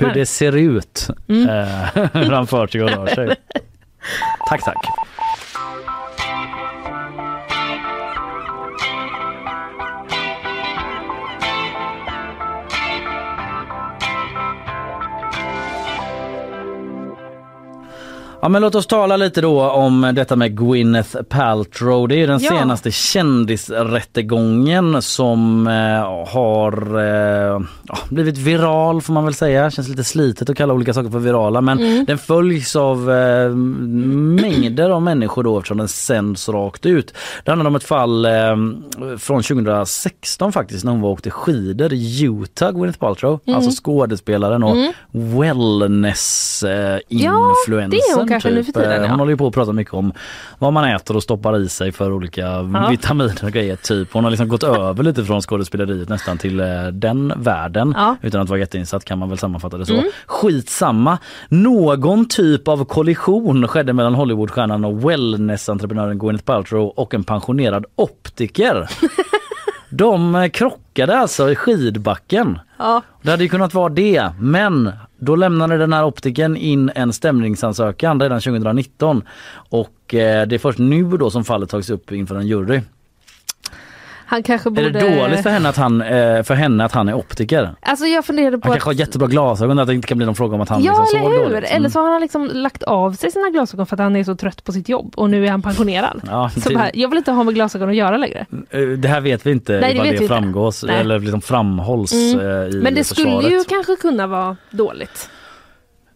S1: hur det ser ut
S2: Mm.
S1: eh, hur han för sig och rör sig. Tack tack. Ja men låt oss tala lite då om detta med Gwyneth Paltrow. Det är ju den
S2: Ja.
S1: senaste kändisrättegången som eh, har eh, blivit viral får man väl säga. Känns lite slitet att kalla olika saker för virala men
S2: Mm.
S1: den följs av eh, mängder av människor då eftersom den sänds rakt ut. Det handlar om ett fall eh, från 2016 faktiskt när hon var och åkte skidor i Utah, Gwyneth Paltrow.
S2: Mm.
S1: Alltså skådespelaren och
S2: Mm.
S1: wellness eh,
S2: Ja, kanske nu
S1: typ.
S2: för tiden,
S1: Eh,
S2: ja.
S1: Hon håller ju på att prata mycket om vad man äter och stoppar i sig för olika
S2: Ja.
S1: vitaminer och grejer. Typ. Hon har liksom gått över lite från skådespeleriet nästan till eh, den världen.
S2: Ja.
S1: Utan att vara jätteinsatt kan man väl sammanfatta det så.
S2: Mm.
S1: Skitsamma. Någon typ av kollision skedde mellan Hollywoodstjärnan och wellnessentreprenören Gwyneth Paltrow och en pensionerad optiker. De eh, krockade alltså i skidbacken.
S2: Ja.
S1: Det hade ju kunnat vara det, men då lämnade den här optiken in en stämningsansökan redan 2019 och eh, det är först nu då som fallet tagits upp inför en jury.
S2: Han kanske borde...
S1: Är det dåligt för henne att han, eh, för henne att han är optiker?
S2: Alltså jag funderade på
S1: Han
S2: att...
S1: kanske har jättebra glasögon, att det inte kan bli någon fråga om att han
S2: Ja
S1: liksom
S2: eller hur!
S1: dåligt.
S2: Eller så har han liksom lagt av sig sina glasögon för att han är så trött på sitt jobb och nu är han pensionerad.
S1: Ja,
S2: Så
S1: det-
S2: bara, jag vill inte ha med glasögon att göra längre.
S1: Eh, Det här vet vi inte
S2: Nej, det vet
S1: det
S2: vi inte.
S1: framgås
S2: Nej.
S1: eller liksom framhålls
S2: Mm.
S1: eh, i
S2: Men det
S1: försvaret.
S2: skulle ju kanske kunna vara dåligt.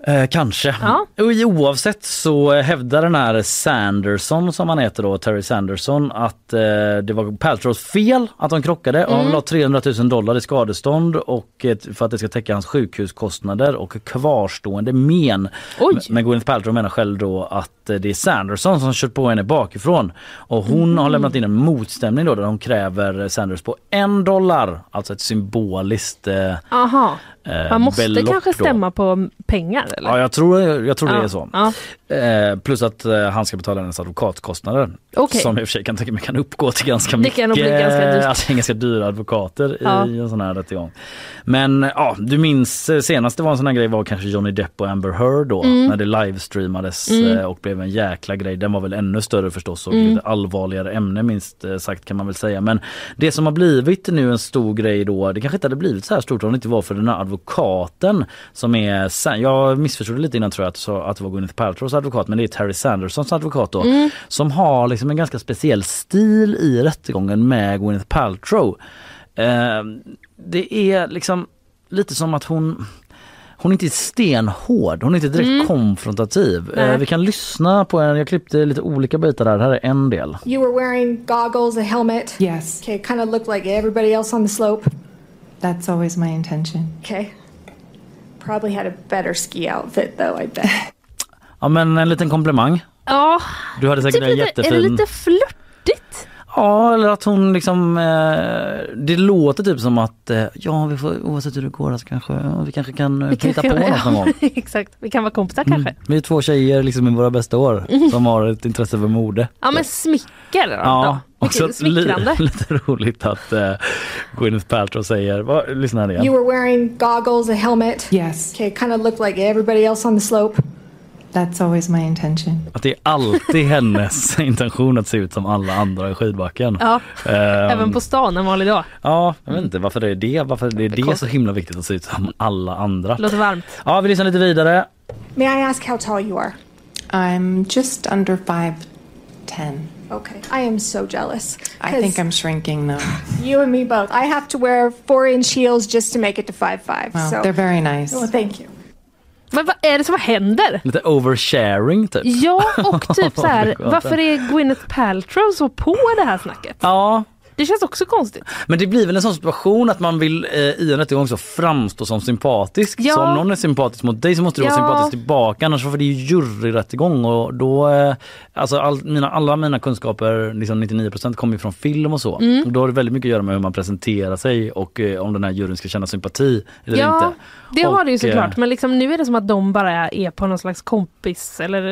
S1: Eh, kanske.
S2: Ja.
S1: Och Oavsett så hävdar den här Sanderson som han heter då, Terry Sanderson, att eh, det var Paltrows fel att de krockade och han
S2: Mm.
S1: vill ha 300 000 dollar i skadestånd och för att det ska täcka hans sjukhuskostnader och kvarstående men.
S2: Oj.
S1: Men Gwyneth Paltrow menar själv då att eh, det är Sanderson som kört på henne bakifrån och hon har lämnat in en motstämning då där hon kräver Sanders på en dollar, alltså ett symboliskt eh,
S2: Aha.
S1: eh,
S2: Man måste
S1: belopp
S2: kanske
S1: då.
S2: stämma på pengar eller?
S1: Ja, jag tror, jag tror det
S2: Ja,
S1: är så.
S2: ja.
S1: Eh, plus att eh, han ska betala hennes advokatkostnader.
S2: Okej.
S1: Som i och för sig kan tänka mig kan uppgå till ganska
S2: Det
S1: mycket.
S2: kan bli ganska dyrt.
S1: Alltså, ganska dyra advokater
S2: Ja.
S1: i en sån här rättegång. Men ja, du minns eh, senast det var en sån här grej var kanske Johnny Depp och Amber Heard då.
S2: Mm.
S1: När det livestreamades
S2: Mm.
S1: eh, och blev en jäkla grej. Den var väl ännu större förstås och
S2: Mm.
S1: lite allvarligare ämne minst eh, sagt kan man väl säga. Men det som har blivit nu en stor grej då, det kanske inte hade blivit så här stort om det inte var för den här advokaten som är, jag missförstod lite innan tror jag att, att det var Gwyneth Paltrows advokat men det är Terry Sandersons advokat då.
S2: Mm.
S1: Som har liksom en ganska speciell stil i rättegången med Gwyneth Paltrow. Eh, det är liksom lite som att hon hon är inte stenhård, hon är inte direkt
S2: Mm.
S1: konfrontativ.
S2: Nej.
S1: Eh, vi kan lyssna på en, jag klippte lite olika bitar där, här är en del.
S9: You were wearing goggles, a helmet.
S10: Yes,
S9: Okay, kind of looked like everybody else on the slope.
S10: that's always my intention.
S9: Okay. Probably had a better ski outfit though, I bet.
S1: Ja men en liten komplimang.
S2: Ja,
S1: Du hade säkert
S2: typ
S1: en
S2: lite,
S1: jättefin...
S2: är det lite flörtigt?
S1: Ja eller att hon liksom, eh, det låter typ som att eh, ja vi får, oavsett hur det går så kanske, ja, vi kanske kan eh,
S2: Vi
S1: hitta
S2: kanske-
S1: på något någon gång.
S2: Exakt, vi kan vara kompisar kanske.
S1: Mm. Vi är två tjejer liksom i våra bästa år som har ett intresse för mode.
S2: Ja men smicker då.
S1: Ja, också
S2: smickrande.
S1: li, lite roligt att eh, Gwyneth Paltrow säger, vad, lyssna här igen.
S9: You were wearing goggles, a helmet.
S10: Yes,
S9: Okay, kind of looked like everybody else on the slope.
S10: That's always my intention.
S1: Att det är alltid hennes intention att se ut som alla andra i skidbacken.
S2: Ja,
S1: Ehm,
S2: även på stan en vanlig dag.
S1: Ja, jag vet inte varför det är det. Varför det är det så himla viktigt att se ut som alla andra.
S2: Låter varmt.
S1: Ja, vi lyssnar lite vidare.
S9: May I ask how tall you are?
S10: I'm just under 5'10.
S9: Okay. I am so jealous.
S10: I think I'm shrinking though.
S9: You and me both. I have to wear four inch heels just to make it to five five.
S10: Well,
S9: so
S10: they're very nice.
S9: well, thank you.
S2: Men vad är det som händer?
S1: Lite oversharing typ.
S2: Ja, och typ så här, varför är Gwyneth Paltrow så på det här snacket?
S1: Ja,
S2: Det känns också konstigt.
S1: men det blir väl en sån situation att man vill eh, i en rättegång så framstå som sympatisk.
S2: Ja.
S1: Så om någon är sympatisk mot dig så måste du vara
S2: Ja.
S1: sympatisk tillbaka annars för det ju juryrättegång och då eh, alltså all, mina, alla mina kunskaper, liksom 99% kommer ju från film och så.
S2: Mm.
S1: Och då har det väldigt mycket att göra med hur man presenterar sig och eh, om den här juryn ska känna sympati eller
S2: Ja,
S1: inte.
S2: det har det ju såklart.
S1: eh,
S2: Men liksom, nu är det som att de bara är på någon slags kompis eller,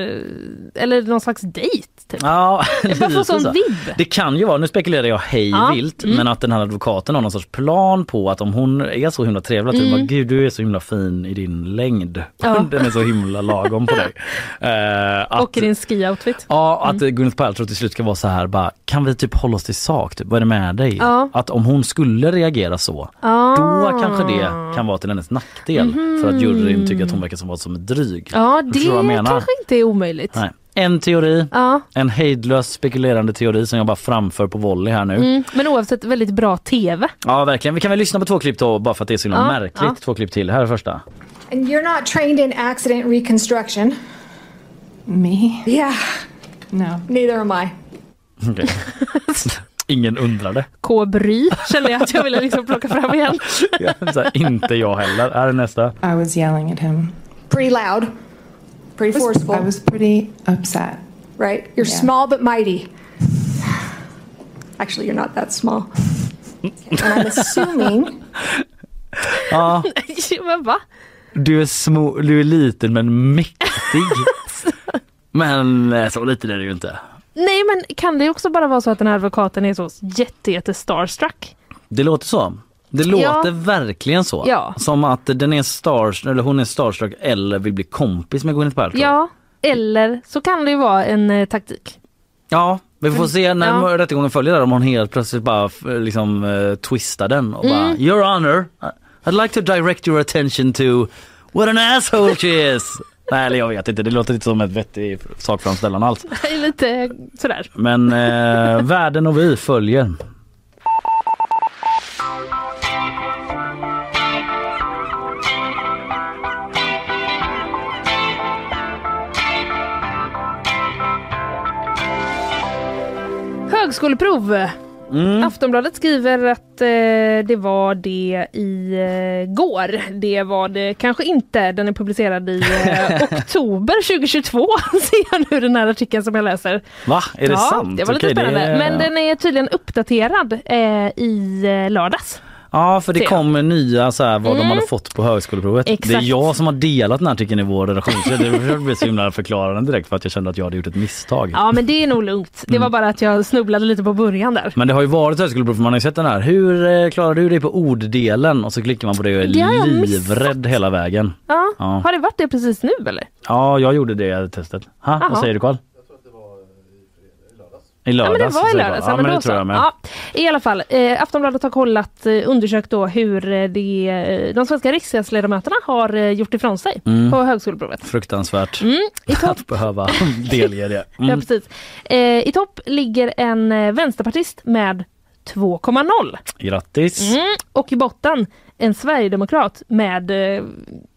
S2: eller någon slags dejt. Typ.
S1: Ja,
S2: får
S1: lite
S2: sån
S1: så.
S2: vibb.
S1: Det kan ju vara, nu spekulerar jag hej
S2: Ja,
S1: vilt,
S2: mm.
S1: men att den här advokaten har någon sorts plan på att om hon är så himla trevlig, att
S2: Mm.
S1: bara, gud du är så himla fin i din längd.
S2: Ja.
S1: Den är så himla lagom på dig. Eh, att,
S2: Och i din ski-outfit.
S1: Ja, att mm. Gwyneth Paltrow till slut ska vara så här bara, kan vi typ hålla oss till sak? Typ, vad är det med dig?
S2: Ja.
S1: Att om hon skulle reagera så,
S2: Ah.
S1: då kanske det kan vara till hennes nackdel. För att juryn tycker att hon verkar som vara som dryg.
S2: Ja, det kanske inte är omöjligt.
S1: Nej. En teori,
S2: Ja.
S1: en hejdlös spekulerande teori som jag bara framför på volley här nu.
S2: Mm, men oavsett väldigt bra TV.
S1: Ja verkligen. Vi kan väl lyssna på två klipp då bara för att det är så
S2: Ja,
S1: märkligt.
S2: ja.
S1: Två klipp till. Här är första.
S9: And you're not trained in accident reconstruction.
S10: Me?
S9: Yeah,
S10: No.
S9: neither am I.
S1: Okej. Ingen undrade.
S2: K. Bry kände jag att jag ville liksom plocka fram igen.
S1: Ja, så här, inte jag heller. Här är nästa.
S10: I was yelling at him.
S9: Pretty loud. Pretty forceful,
S10: I was pretty upset.
S9: right? You're
S10: Yeah.
S9: small but mighty. Actually, you're not that small. And I'm assuming
S1: Ja,
S2: men va?
S1: du är, små, du är liten men mäktig. Men eh, så liten är du ju inte.
S2: Nej men kan det också bara vara så att den här advokaten är så jätte, jätte starstruck?
S1: Det låter så. Det låter verkligen så.
S2: Ja.
S1: Som att den är stars, eller hon är starstruck eller vill bli kompis med Gwyneth Paltrow.
S2: Ja, eller så kan det ju vara en eh, taktik.
S1: Ja, vi får se när
S2: Ja.
S1: rättegången följer där om hon helt plötsligt bara f- liksom uh, twistar den och bara
S2: Mm.
S1: Your honor, I'd like to direct your attention to what an asshole she is. Nej eller jag vet inte, det låter inte som ett vettig sakframställan alls.
S2: Är Lite sådär.
S1: Men eh, världen och vi följer.
S2: Högskoleprov.
S1: Mm.
S2: Aftonbladet skriver att eh, det var det i eh, går. Det var det kanske inte. Den är publicerad i eh, oktober 2022. Ser jag nu den här artikeln som jag läser.
S1: Va, är det
S2: ja,
S1: sant?
S2: Det var lite
S1: Okej, det
S2: spännande.
S1: är-
S2: Men den är tydligen uppdaterad eh, i eh, lördags.
S1: Ja för det
S2: jag.
S1: kom nya så här, vad de
S2: Mm.
S1: hade fått på högskoleprovet. Det är
S2: Exakt. jag
S1: som har delat den här artikeln i vår redaktion så det blev så himla förklarande direkt för att jag kände att jag hade gjort ett misstag.
S2: Ja men det är nog lugnt. Det
S1: Mm.
S2: var bara att jag snubblade lite på början där.
S1: Men det har ju varit högskoleprov man har ju sett den här. Hur eh, klarar du dig på orddelen? Och så klickar man på det och är
S2: Det jag
S1: livrädd hela vägen.
S2: Ja.
S1: Ja.
S2: Har det varit det precis nu eller?
S1: Ja, jag gjorde det testet. Ha, vad säger du Karl? I
S2: Ja
S1: lördags.
S2: men det var i lördags.
S1: Ja,
S2: men
S1: det tror jag med.
S2: Ja, I alla fall, eh, Aftonbladet har kollat, eh, undersökt då hur eh, det, eh, de svenska riksdagsledamöterna har gjort ifrån sig
S1: Mm.
S2: på högskoleprovet.
S1: Fruktansvärt
S2: Mm, I topp
S1: att behöva delge det.
S2: Ja,
S1: Mm.
S2: precis. Eh, I topp ligger en vänsterpartist med 2,0.
S1: Grattis!
S2: Mm. Och i botten en sverigedemokrat med eh,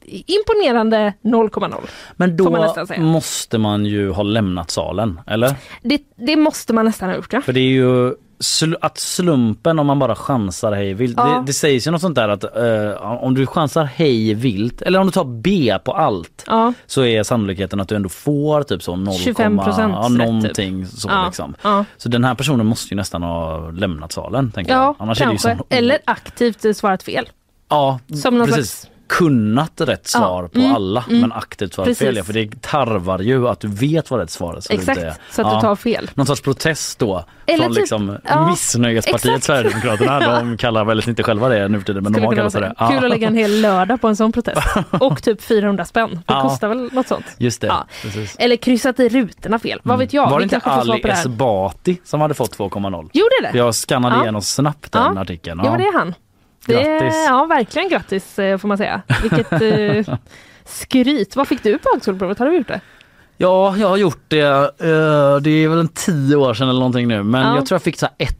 S2: imponerande 0,0
S1: Men
S2: man
S1: då
S2: säga.
S1: måste man ju ha lämnat salen, eller?
S2: Det, det måste man nästan ha gjort ja.
S1: För det är ju sl- att slumpen om man bara chansar hej vilt.
S2: Ja.
S1: Det, det sägs ju något sånt där att eh, om du chansar hej vilt eller om du tar B på allt
S2: Ja,
S1: så är sannolikheten att du ändå får typ så 0,
S2: 25%
S1: ja,
S2: typ.
S1: någonting så
S2: Ja,
S1: liksom. Så den här personen måste ju nästan ha lämnat salen tänker
S2: ja
S1: jag. Annars är det ju
S2: kanske.
S1: som,
S2: Eller aktivt svarat fel.
S1: Ja,
S2: Som någon
S1: precis.
S2: slags-
S1: Kunnat rätt svar
S2: Ja,
S1: på
S2: mm,
S1: alla
S2: mm.
S1: men aktivt svarat
S2: Precis.
S1: fel. Ja, för det tarvar ju att du vet vad rätt svar är. Så
S2: Exakt,
S1: inte,
S2: så att du tar fel.
S1: Någon sorts protest då
S2: Eller
S1: från
S2: typ-
S1: liksom
S2: ja,
S1: missnöjespartiet
S2: exakt.
S1: Sverigedemokraterna. De kallar väl inte själva det nu för tiden men de
S2: Skulle
S1: har
S2: kunna
S1: kallat det.
S2: Kul
S1: Ja.
S2: att lägga en hel lördag på en sån protest. Och typ 400 spänn. Det
S1: Ja.
S2: kostar väl något sånt.
S1: Just det.
S2: Ja. Eller kryssat i rutorna fel. Vad vet jag?
S1: Var det inte Ali. Esbati som hade fått 2,0?
S2: Gjorde det?
S1: Jag skannade
S2: Ja.
S1: igenom snabbt den
S2: Ja.
S1: artikeln.
S2: Ja, det är han. Det ja, verkligen grattis eh, får man säga. Vilket eh, skryt. Vad fick du på högskoleprovet? Har du gjort det?
S1: Ja, jag har gjort det. eh, det är väl en tio år sedan eller någonting nu. Men
S2: Ja.
S1: jag tror jag fick så här 1,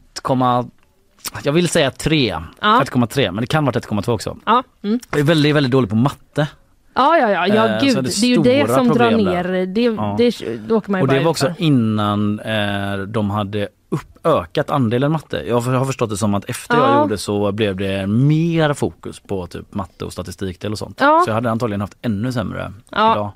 S1: jag vill säga 3.
S2: Ja.
S1: 1,3 men det kan vara 1,2 också.
S2: Ja, mm.
S1: Jag är väldigt, väldigt dålig på matte.
S2: ja, ja, ja, ja gud. Det
S1: det
S2: är ju det som drar ner. Det,
S1: Ja.
S2: det, då åker man ju
S1: Och det var också innan eh, de hade ökat andelen matte. Jag har förstått det som att efter
S2: Ja.
S1: jag gjorde så blev det mer fokus på typ matte och statistikdel och sånt.
S2: Ja.
S1: Så jag hade antagligen haft ännu sämre
S2: Ja.
S1: idag.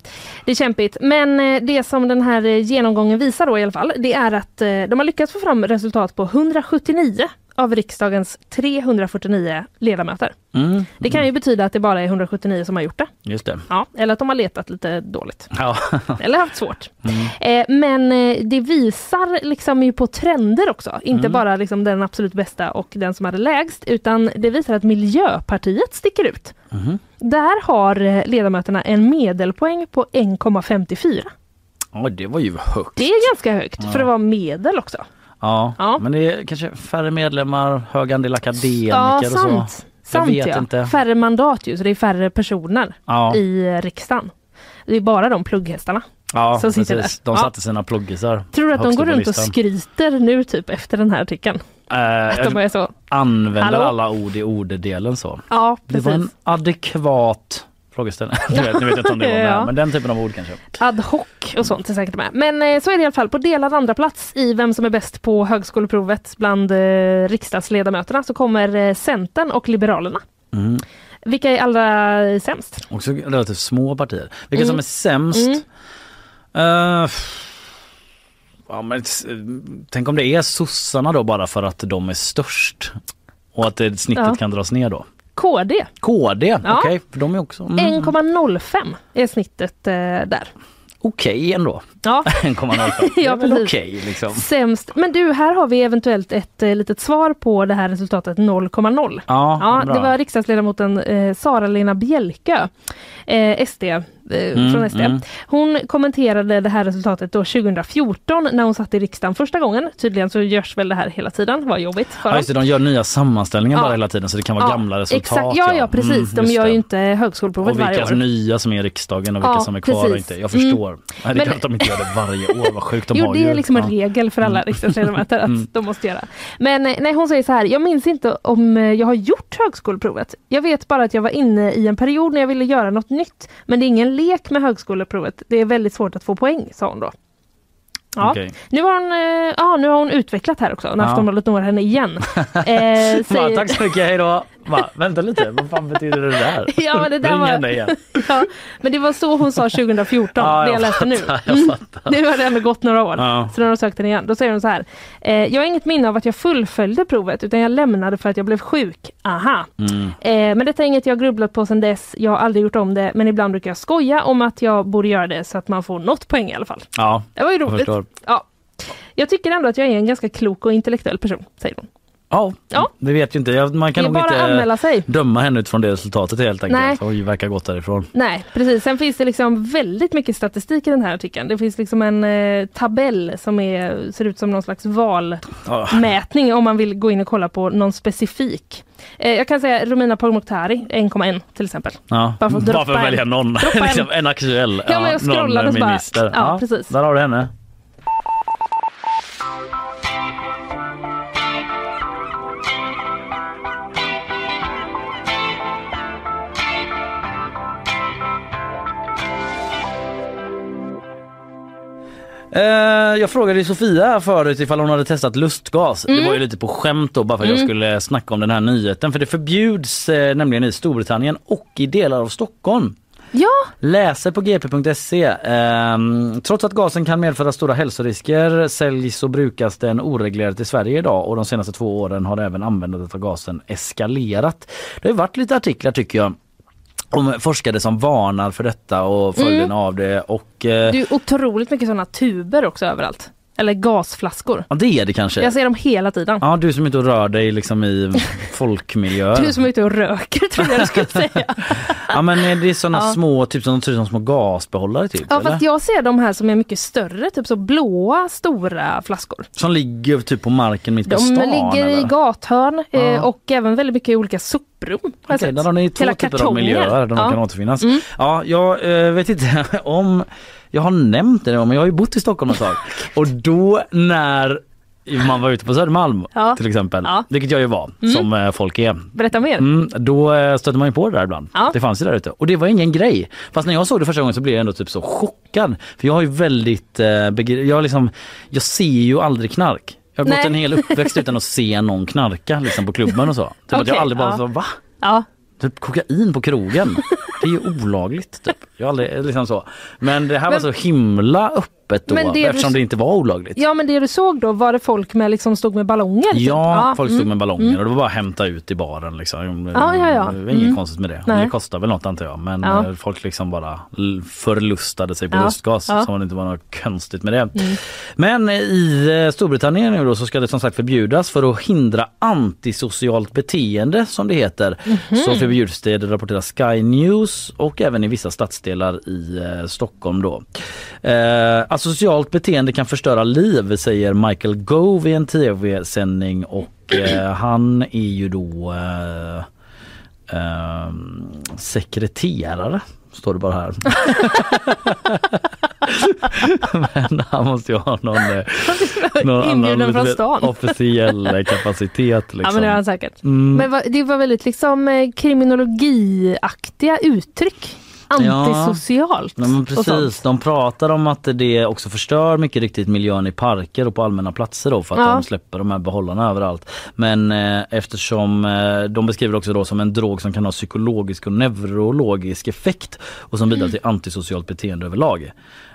S2: Det är kämpigt. Men eh, det som den här eh, genomgången visar då i alla fall, det är att eh, de har lyckats få fram resultat på 179 av riksdagens 349 ledamöter.
S1: Mm.
S2: Det kan ju betyda att det bara är 179 som har gjort det.
S1: Just det.
S2: Ja, eller att de har letat lite dåligt.
S1: Ja.
S2: Eller haft svårt.
S1: Mm.
S2: Eh, men eh, det visar liksom ju på trender också. Inte
S1: Mm.
S2: bara liksom den absolut bästa och den som hade lägst, utan det visar att Miljöpartiet sticker ut.
S1: Mhm.
S2: Där har eh, ledamöterna en medelpoäng på 1,54.
S1: Ja, det var ju högt.
S2: Det är ganska högt
S1: Ja.
S2: för att vara medel också.
S1: Ja,
S2: Ja.
S1: men det är kanske färre medlemmar, hög andel akademiker
S2: Ja,
S1: och så.
S2: sant.
S1: Vet
S2: ja.
S1: inte.
S2: Färre mandat ju, så det är färre personer
S1: Ja.
S2: i riksdagen. Det är bara de plugghästarna.
S1: Ja,
S2: som sitter
S1: precis.
S2: där.
S1: De satte sina pluggisar
S2: Tror du att de går runt och skryter nu typ efter den här artikeln?
S1: Eh,
S2: Att de är så,
S1: använder
S2: Hallå?
S1: alla ord i orddelen så.
S2: ja
S1: Det
S2: precis.
S1: var en adekvat frågeställning. Nu vet, nu vet jag inte om det var med,
S2: Ja.
S1: men den typen av ord kanske.
S2: Ad hoc och sånt är säkert med. Men eh, så är det i alla fall. På delad andra plats i vem som är bäst på högskoleprovet bland eh, riksdagsledamöterna så kommer eh, Centern och Liberalerna.
S1: Mm.
S2: Vilka är allra sämst?
S1: Också relativt små partier. Vilka
S2: Mm.
S1: som är sämst?
S2: Mm.
S1: Eh, ja, men, tänk om det är sossarna då bara för att de är störst och att det, snittet
S2: Ja.
S1: kan dras ner då.
S2: KD.
S1: KD,
S2: Ja.
S1: okej, för de är också mm,
S2: 1,05 är snittet eh, där.
S1: okej ändå.
S2: Ja.
S1: 1,05. Det är
S2: Ja,
S1: väl okej liksom.
S2: Sämst. Men du, här har vi eventuellt ett eh, litet svar på det här resultatet 0,0.
S1: Ja,
S2: Ja,
S1: bra.
S2: det var riksdagsledamoten eh, Sara-Lena Bjälkö, eh, SD, eh,
S1: Mm,
S2: från SD.
S1: mm.
S2: Hon kommenterade det här resultatet då 2014 när hon satt i riksdagen första gången. Tydligen så görs väl det här hela tiden, vad jobbigt för
S1: Ja, just det, de gör nya sammanställningar
S2: Ja.
S1: bara hela tiden så det kan vara
S2: Ja,
S1: gamla resultat.
S2: Exakt, ja, ja precis.
S1: Mm,
S2: de gör
S1: det.
S2: ju inte högskoleprovet
S1: Och
S2: varje
S1: vilka
S2: år.
S1: nya som är i riksdagen och vilka
S2: Ja,
S1: som är kvar och
S2: precis.
S1: inte. Jag förstår. Nej, det är
S2: Men-
S1: klart de inte gör det varje år, vad sjukt de
S2: jo,
S1: har
S2: det
S1: ju.
S2: är liksom en regel för alla
S1: Mm.
S2: riksdagsledamöter att
S1: Mm.
S2: de måste göra. Men eh, nej, hon säger så här, jag minns inte om eh, jag har gjort högskoleprovet. Jag vet bara att jag var inne i en period när jag ville göra något nytt. Men det är ingen lek med högskoleprovet. Det är väldigt svårt att få poäng, sa hon då. Ja.
S1: Okej.
S2: Nu, har hon, eh, ja, nu har hon utvecklat här också, när
S1: Ja.
S2: Aftonbladet når henne igen. Eh, säger-
S1: tack så mycket, hej då. Va, vänta lite, vad fan betyder det där?
S2: Ja, men det där
S1: Ring
S2: var-
S1: henne igen.
S2: ja, men det var så hon sa 2014,
S1: Ja,
S2: det
S1: jag
S2: jag läste nu.
S1: fattar, jag
S2: Mm. Nu har det ändå gått några år.
S1: Ja.
S2: Så när de sökte den igen, då säger hon så här. Eh, jag har inget minne av att jag fullföljde provet utan jag lämnade för att jag blev sjuk. Aha.
S1: Mm.
S2: Eh, men detta är inget jag grubblat på sedan dess. Jag har aldrig gjort om det men ibland brukar jag skoja om att jag borde göra det så att man får något poäng i alla fall.
S1: Ja,
S2: Det var ju
S1: jag
S2: roligt.
S1: förstår.
S2: Ja. Jag tycker ändå att jag är en ganska klok och intellektuell person, säger hon.
S1: Ja,
S2: Ja.
S1: det vet ju inte. Man kan nog
S2: bara att anmäla
S1: inte
S2: sig.
S1: döma henne utifrån det resultatet helt
S2: Nej.
S1: enkelt. Hon verkar gått därifrån.
S2: Nej, precis. Sen finns det liksom väldigt mycket statistik i den här artikeln. Det finns liksom en eh, tabell som är, ser ut som någon slags valmätning om man vill gå in och kolla på någon specifik. Eh, jag kan säga Romina Pourmokhtari 1,1 till exempel.
S1: Ja.
S2: Bara för att droppa
S1: Bara för att
S2: en.
S1: välja någon,
S2: en.
S1: liksom, en aktuell.
S2: Ja, men jag scrollade och bara-
S1: minister.
S2: ja, precis.
S1: Där har du henne. Eh, jag frågade Sofia förut ifall hon hade testat lustgas. Det var ju lite på skämt då bara för att jag
S2: Mm.
S1: skulle snacka om den här nyheten. För det förbjuds eh, nämligen i Storbritannien och i delar av Stockholm.
S2: Ja,
S1: Läser på gp.se. Ehm, trots att gasen kan medföra stora hälsorisker säljs och brukas den oreglerat i Sverige idag och de senaste två åren har även användandet av gasen eskalerat. Det har ju varit lite artiklar tycker jag om forskare som varnar för detta och följden
S2: Mm.
S1: av det och eh,
S2: det är otroligt mycket sådana tuber också överallt. Eller gasflaskor.
S1: ja, det är det kanske.
S2: Jag ser dem hela tiden.
S1: Ja, du som inte rör dig liksom i folkmiljöer.
S2: Du som är ute och röker trodde jag du skulle säga.
S1: Ja men är det såna
S2: Ja.
S1: små, typ som de ser ut som små gasbehållare typ?
S2: Ja
S1: eller?
S2: fast jag ser de här som är mycket större, typ så blåa stora flaskor.
S1: Som ligger typ på marken mitt på
S2: De
S1: stan?
S2: ligger
S1: eller?
S2: i gathörn eh,
S1: Ja.
S2: och även väldigt mycket i olika soprum.
S1: Okej,
S2: sett.
S1: där har ni två
S2: Hela
S1: typer av
S2: kartonger.
S1: miljöer där de
S2: Ja.
S1: kan återfinnas.
S2: Mm.
S1: Ja, jag eh, vet inte om jag har nämnt det men jag har ju bott i Stockholm ett tag. Och då när man var ute på Södermalm
S2: Ja.
S1: till exempel,
S2: Ja.
S1: vilket jag ju var
S2: Mm.
S1: som eh, folk är.
S2: Berätta mer.
S1: Mm, då eh, stötte man ju på det där ibland.
S2: Ja.
S1: Det fanns ju där ute. Och det var ingen grej. Fast när jag såg det första gången så blev jag ändå typ så chockad. För jag har ju väldigt, eh, jag, liksom, jag ser ju aldrig knark. Jag har
S2: Nej.
S1: gått en hel uppväxt utan att se någon knarka liksom på klubben och så. Typ att jag aldrig bara
S2: ja.
S1: så, va?
S2: Ja.
S1: Typ kokain på krogen. Det är ju olagligt typ. Jag har aldrig, liksom så. Men det här var så himla öppet då
S2: Men det du-
S1: eftersom det inte var olagligt.
S2: ja men det du såg då, var det folk med liksom stod med ballonger? typ?
S1: Ja, folk stod
S2: mm,
S1: med ballonger
S2: mm.
S1: och det var bara att hämta ut i baren liksom.
S2: Ja, ja, ja.
S1: Det var inget
S2: Mm.
S1: konstigt med det.
S2: Nej.
S1: Det kostar väl något antar jag men
S2: Ja.
S1: eh, folk liksom bara förlustade sig på
S2: Ja,
S1: lustgas
S2: ja.
S1: som det inte var något konstigt med det.
S2: Mm.
S1: Men i eh, Storbritannien nu då så ska det som sagt förbjudas för att hindra antisocialt beteende som det heter.
S2: Mhm.
S1: Så förbjuds det, det rapporterar Sky News och även i vissa stadsdelar i eh, Stockholm då. Eh, asocialt beteende kan förstöra liv säger Michael Gove i en tv-sändning och eh, han är ju då eh, eh, sekreterare står det bara här. Men han måste ju ha någon, eh, någon
S2: Inbjuden från
S1: officiell eh, kapacitet. Liksom.
S2: Ja men det har han säkert.
S1: Mm.
S2: Men det var väldigt liksom eh, kriminologiaktiga uttryck antisocialt.
S1: Ja, men precis. De pratar om att det också förstör mycket riktigt miljön i parker och på allmänna platser då för att
S2: Ja.
S1: de släpper de här behållarna överallt. Men eh, eftersom eh, de beskriver också då som en drog som kan ha psykologisk och neurologisk effekt och som bidrar till antisocialt beteende överlag.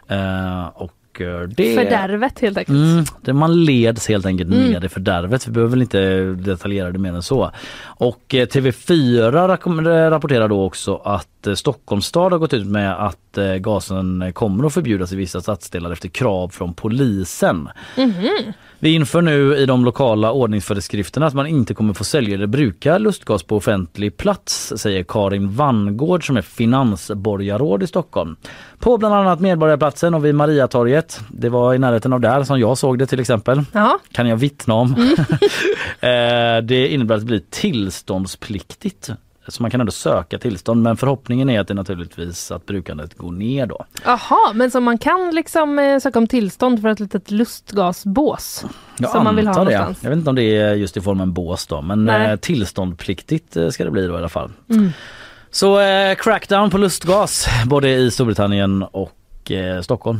S1: Eh, och eh, det...
S2: Fördärvet helt enkelt.
S1: Mm, det man leds helt enkelt
S2: Mm.
S1: ner i fördärvet. Vi behöver väl inte detaljera det mer än så. Och eh, TV4 rak- rapporterar då också att eh, Stockholms stad har gått ut med att eh, gasen kommer att förbjudas i vissa stadsdelar efter krav från polisen.
S2: Mhm.
S1: Vi inför nu i de lokala ordningsföreskrifterna att man inte kommer få sälja eller bruka lustgas på offentlig plats, säger Karin Vangård som är finansborgarråd i Stockholm. På bland annat Medborgarplatsen och vid Mariatorget. Det var i närheten av där som jag såg det till exempel.
S2: Ja.
S1: Kan jag vittna om. Eh, det innebär att det blir tillståndspliktigt. Så man kan ändå söka tillstånd men förhoppningen är att det naturligtvis att brukandet går ner då.
S2: Jaha, men så man kan liksom eh, söka om tillstånd för ett litet lustgasbås?
S1: Jag
S2: som man vill ha
S1: det.
S2: någonstans?
S1: Jag vet inte om det är just i formen bås då men
S2: Nej.
S1: eh, tillståndspliktigt eh, ska det bli då i alla fall.
S2: Mm.
S1: Så eh, crackdown på lustgas både i Storbritannien och eh, Stockholm.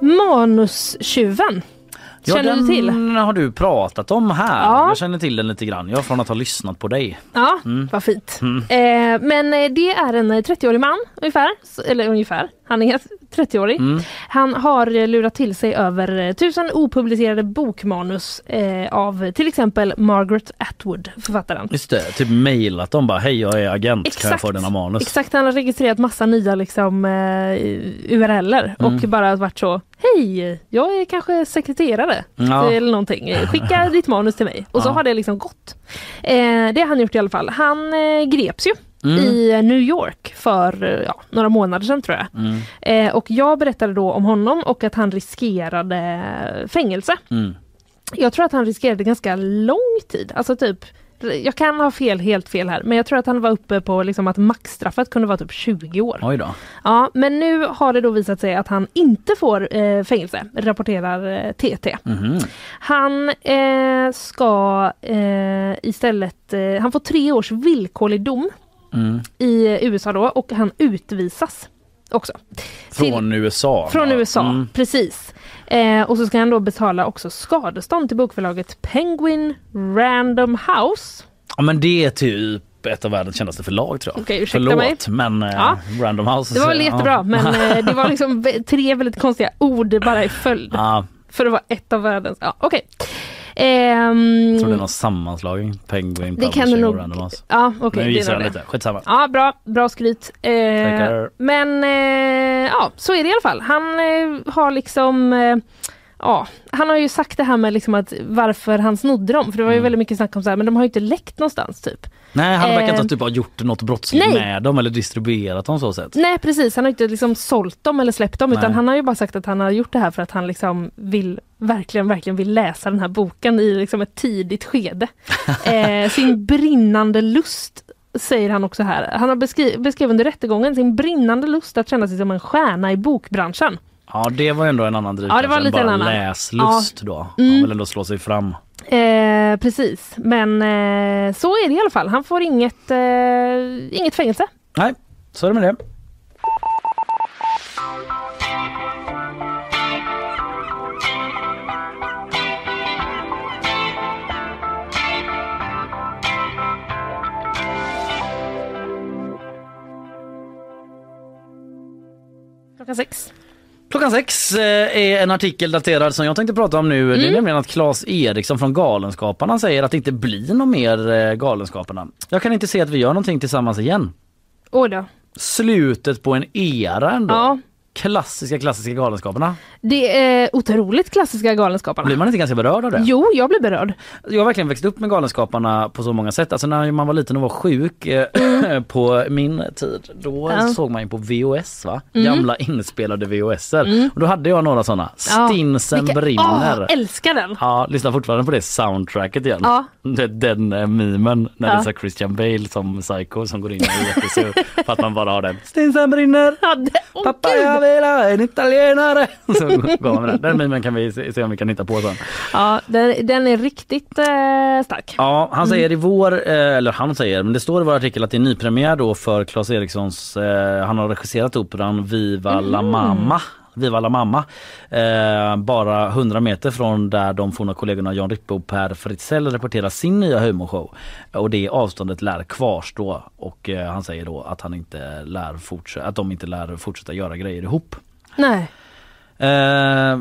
S2: Manustjuven. Känner
S1: den
S2: du till?
S1: har du pratat om här.
S2: Ja.
S1: Jag känner till den lite grann. Jag från att ha lyssnat på dig.
S2: Ja,
S1: Mm.
S2: vad fint.
S1: Mm.
S2: Eh, men eh, det är en eh, 30-årig man ungefär, eller ungefär, han är 30-årig.
S1: Mm.
S2: Han har lurat till sig över tusen opublicerade bokmanus eh, av till exempel Margaret Atwood, författaren.
S1: Just det, typ mejlat dem bara hej jag är agent kan jag
S2: Exakt.
S1: få dina manus.
S2: Exakt, han har registrerat massa nya liksom, eh, URLer och
S1: Mm.
S2: bara varit så Hej, jag är kanske sekreterare
S1: Ja.
S2: eller någonting. Skicka ditt manus till mig. Och så
S1: Ja.
S2: har det liksom gått. Eh, det har han gjort i alla fall. Han eh, greps ju
S1: Mm.
S2: i New York för eh, ja, några månader sedan tror jag.
S1: Mm.
S2: Eh, och jag berättade då om honom och att han riskerade fängelse.
S1: Mm.
S2: Jag tror att han riskerade ganska lång tid, alltså typ jag kan ha fel, helt fel här, men jag tror att han var uppe på liksom att maxstraffet kunde vara typ 20 år.
S1: Oj då.
S2: Ja, men nu har det då visat sig att han inte får eh, fängelse, rapporterar eh, TT.
S1: Mhm.
S2: Han eh, ska eh, istället, eh, han får tre års villkorlig dom
S1: Mm.
S2: i USA då och han utvisas också. Till-
S1: Från USA.
S2: från
S1: va?
S2: USA,
S1: Mm.
S2: precis. Eh, och så ska han då betala också skadestånd till bokförlaget Penguin Random House.
S1: Ja men det är typ ett av världens kändaste förlag tror jag.
S2: Ursäkta
S1: Förlåt
S2: mig.
S1: men eh,
S2: Ja.
S1: Random House.
S2: Det var väl
S1: ja.
S2: jättebra men eh, det var liksom tre väldigt konstiga ord bara i följd.
S1: Ja,
S2: För att vara ett av världens, ja okej. Ehm,
S1: jag tror det är någon sammanslagning. Penguin
S2: det kan det nog, ja okej.
S1: Men nu gissar jag lite. Skitsamma.
S2: Ja, bra, bra skryt. Eh, men eh, ja, så är det i alla fall. Han eh, har liksom eh, Ja, han har ju sagt det här med liksom att varför han snodde dem, för det var ju
S1: Mm.
S2: väldigt mycket snack om så här, men de har ju inte läckt någonstans typ.
S1: Nej han verkar inte
S2: Eh,
S1: typ ha gjort något brottsligt
S2: nej.
S1: med dem eller distribuerat dem så sätt.
S2: Nej precis, han har inte liksom sålt dem eller släppt dem utan
S1: Nej.
S2: han har ju bara sagt att han har gjort det här för att han liksom vill verkligen, verkligen vill läsa den här boken i liksom ett tidigt skede. eh, sin brinnande lust säger han också här. Han har beskri- beskrev under rättegången sin brinnande lust att känna sig som en stjärna i bokbranschen.
S1: Ja det var ändå en annan drivkraft
S2: Ja, det var
S1: än
S2: lite
S1: bara
S2: en annan.
S1: läslust då.
S2: Mm.
S1: Han vill ändå slå sig fram.
S2: Eh, precis, men eh, så är det i alla fall. Han får inget, eh, inget fängelse.
S1: Nej, så är det med det.
S2: Klockan sex.
S1: Klockan sex eh, är en artikel daterad som jag tänkte prata om nu. Det är
S2: Mm.
S1: nämligen att Claes Eriksson från Galenskaparna säger att det inte blir något mer eh, Galenskaparna. Jag kan inte se att vi gör någonting tillsammans igen.
S2: Oj då.
S1: Slutet på en era ändå.
S2: Ja.
S1: Klassiska klassiska Galenskaparna?
S2: Det är otroligt klassiska Galenskaparna.
S1: Blir man inte ganska berörd av det?
S2: Jo, jag blir berörd.
S1: Jag har verkligen växt upp med Galenskaparna på så många sätt. Alltså när man var liten och var sjuk eh, på min tid, då
S2: Mm. Ja.
S1: såg man ju på VHS va?
S2: Mm.
S1: Gamla inspelade VHSer.
S2: Mm.
S1: Och då hade jag några sådana.
S2: Ja.
S1: Stinsen
S2: Vilka-
S1: brinner.
S2: Åh, älskar den!
S1: Ja, lyssna fortfarande på det soundtracket igen.
S2: Ja.
S1: Den eh, memen när
S2: Ja.
S1: det är Christian Bale som psycho som går in och är jättesur för att man bara har den. Stinsen brinner!
S2: Ja, det, åh,
S1: Pappa jag ha en italienare! Så går man med den. Den memen kan vi se se om vi kan hitta på sen.
S2: Ja, den, den är riktigt eh, stark.
S1: Ja, han säger i vår, eh, eller han säger, men det står i vår artikel att det är nypremiär då för Claes Erikssons, eh, han har regisserat operan Viva la mamma. Viva la mamma. Eh, bara 100 meter från där de forna kollegorna Jan Rippe och Per Fritzell reporterar sin nya humorshow. Och det avståndet lär kvarstå och eh, han säger då att han inte lär fortsätta, att de inte lär fortsätta göra grejer ihop.
S2: Nej.
S1: Eh,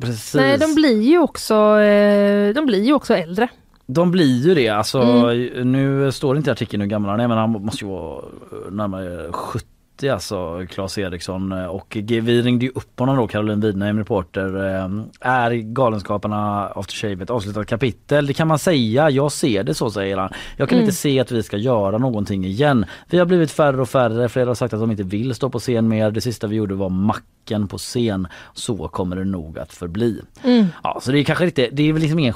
S1: precis.
S2: Nej, de blir ju också, eh, de blir ju också äldre.
S1: De blir ju det. Alltså,
S2: Mm.
S1: Nu står det inte i artikeln hur gammal han är men han måste ju vara närmare 70 alltså Claes Eriksson och G- vi ringde ju upp honom då Caroline Widheim reporter. eh, Är Galenskaparna After Shave ett avslutat kapitel? Det kan man säga. Jag ser det så säger han. Jag kan
S2: Mm.
S1: inte se att vi ska göra någonting igen. Vi har blivit färre och färre. Flera har sagt att de inte vill stå på scen mer. Det sista vi gjorde var macken på scen. Så kommer det nog att förbli.
S2: Mm.
S1: Ja, så det är kanske inte, det är väl liksom ingen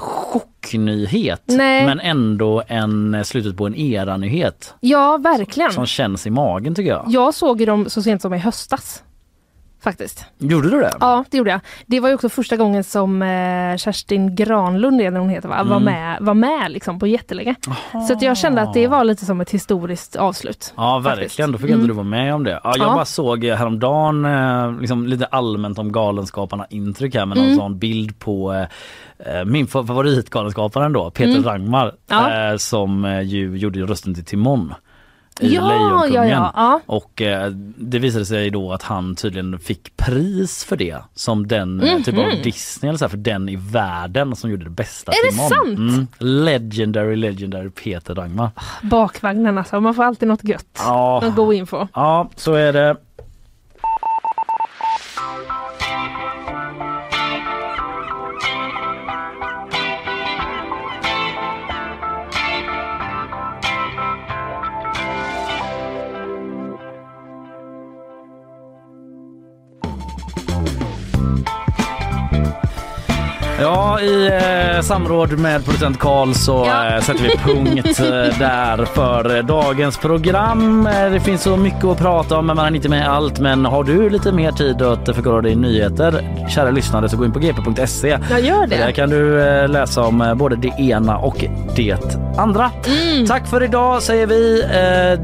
S1: chocknyhet
S2: Nej.
S1: men ändå en slutet på en era-nyhet
S2: Ja, verkligen.
S1: som känns i magen tycker jag.
S2: Jag såg dem så sent som i höstas. Faktiskt.
S1: Gjorde du det?
S2: Ja, det gjorde jag. Det var ju också första gången som eh, Kerstin Granlund, det hon heter, va? var
S1: Mm.
S2: med, var med liksom på jättelänge. Så att jag kände att det var lite som ett historiskt avslut.
S1: Ja
S2: faktiskt.
S1: verkligen, då fick inte
S2: Mm.
S1: du vara med om det. Ja, jag
S2: Ja.
S1: bara såg häromdagen eh, liksom lite allmänt om Galenskaparna intryck här med någon
S2: Mm.
S1: sån bild på eh, eh, min fa- favoritgalenskaparen då, Peter
S2: Mm.
S1: Rangmar
S2: Ja.
S1: eh, som eh, ju gjorde rösten till Timon. i
S2: Ja,
S1: Lejonkungen.
S2: ja, ja.
S1: Och eh, det visade sig då att han tydligen fick pris för det som den eh, typ av
S2: Mhm.
S1: Disney eller så här, för den i världen som gjorde det bästa
S2: Är det
S1: Timon.
S2: sant?
S1: Mm. Legendary, legendary Peter Rangmar.
S2: Bakvagnen alltså, man får alltid något gött
S1: Ja.
S2: att gå in på.
S1: Ja, så är det. Ja, i eh, samråd med producent Karl så
S2: Ja.
S1: eh, sätter vi punkt eh, där för dagens program. Eh, det finns så mycket att prata om men man har inte med allt. Men har du lite mer tid att förklara dig nyheter, kära lyssnare, så gå in på gp.se.
S2: Jag gör det.
S1: Där kan du eh, läsa om eh, både det ena och det andra.
S2: Mm.
S1: Tack för idag säger vi.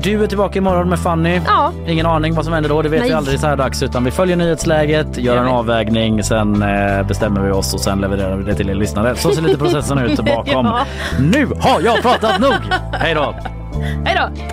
S1: Du är tillbaka imorgon med Fanny.
S2: Ja.
S1: Ingen aning vad som händer då, det vet
S2: Nej.
S1: vi aldrig så här dags utan vi följer nyhetsläget, gör en avvägning, sen bestämmer vi oss och sen levererar vi det till er lyssnare. Så ser lite processen ut bakom.
S2: Ja.
S1: Nu har jag pratat nog! Hej då!
S2: Hej då!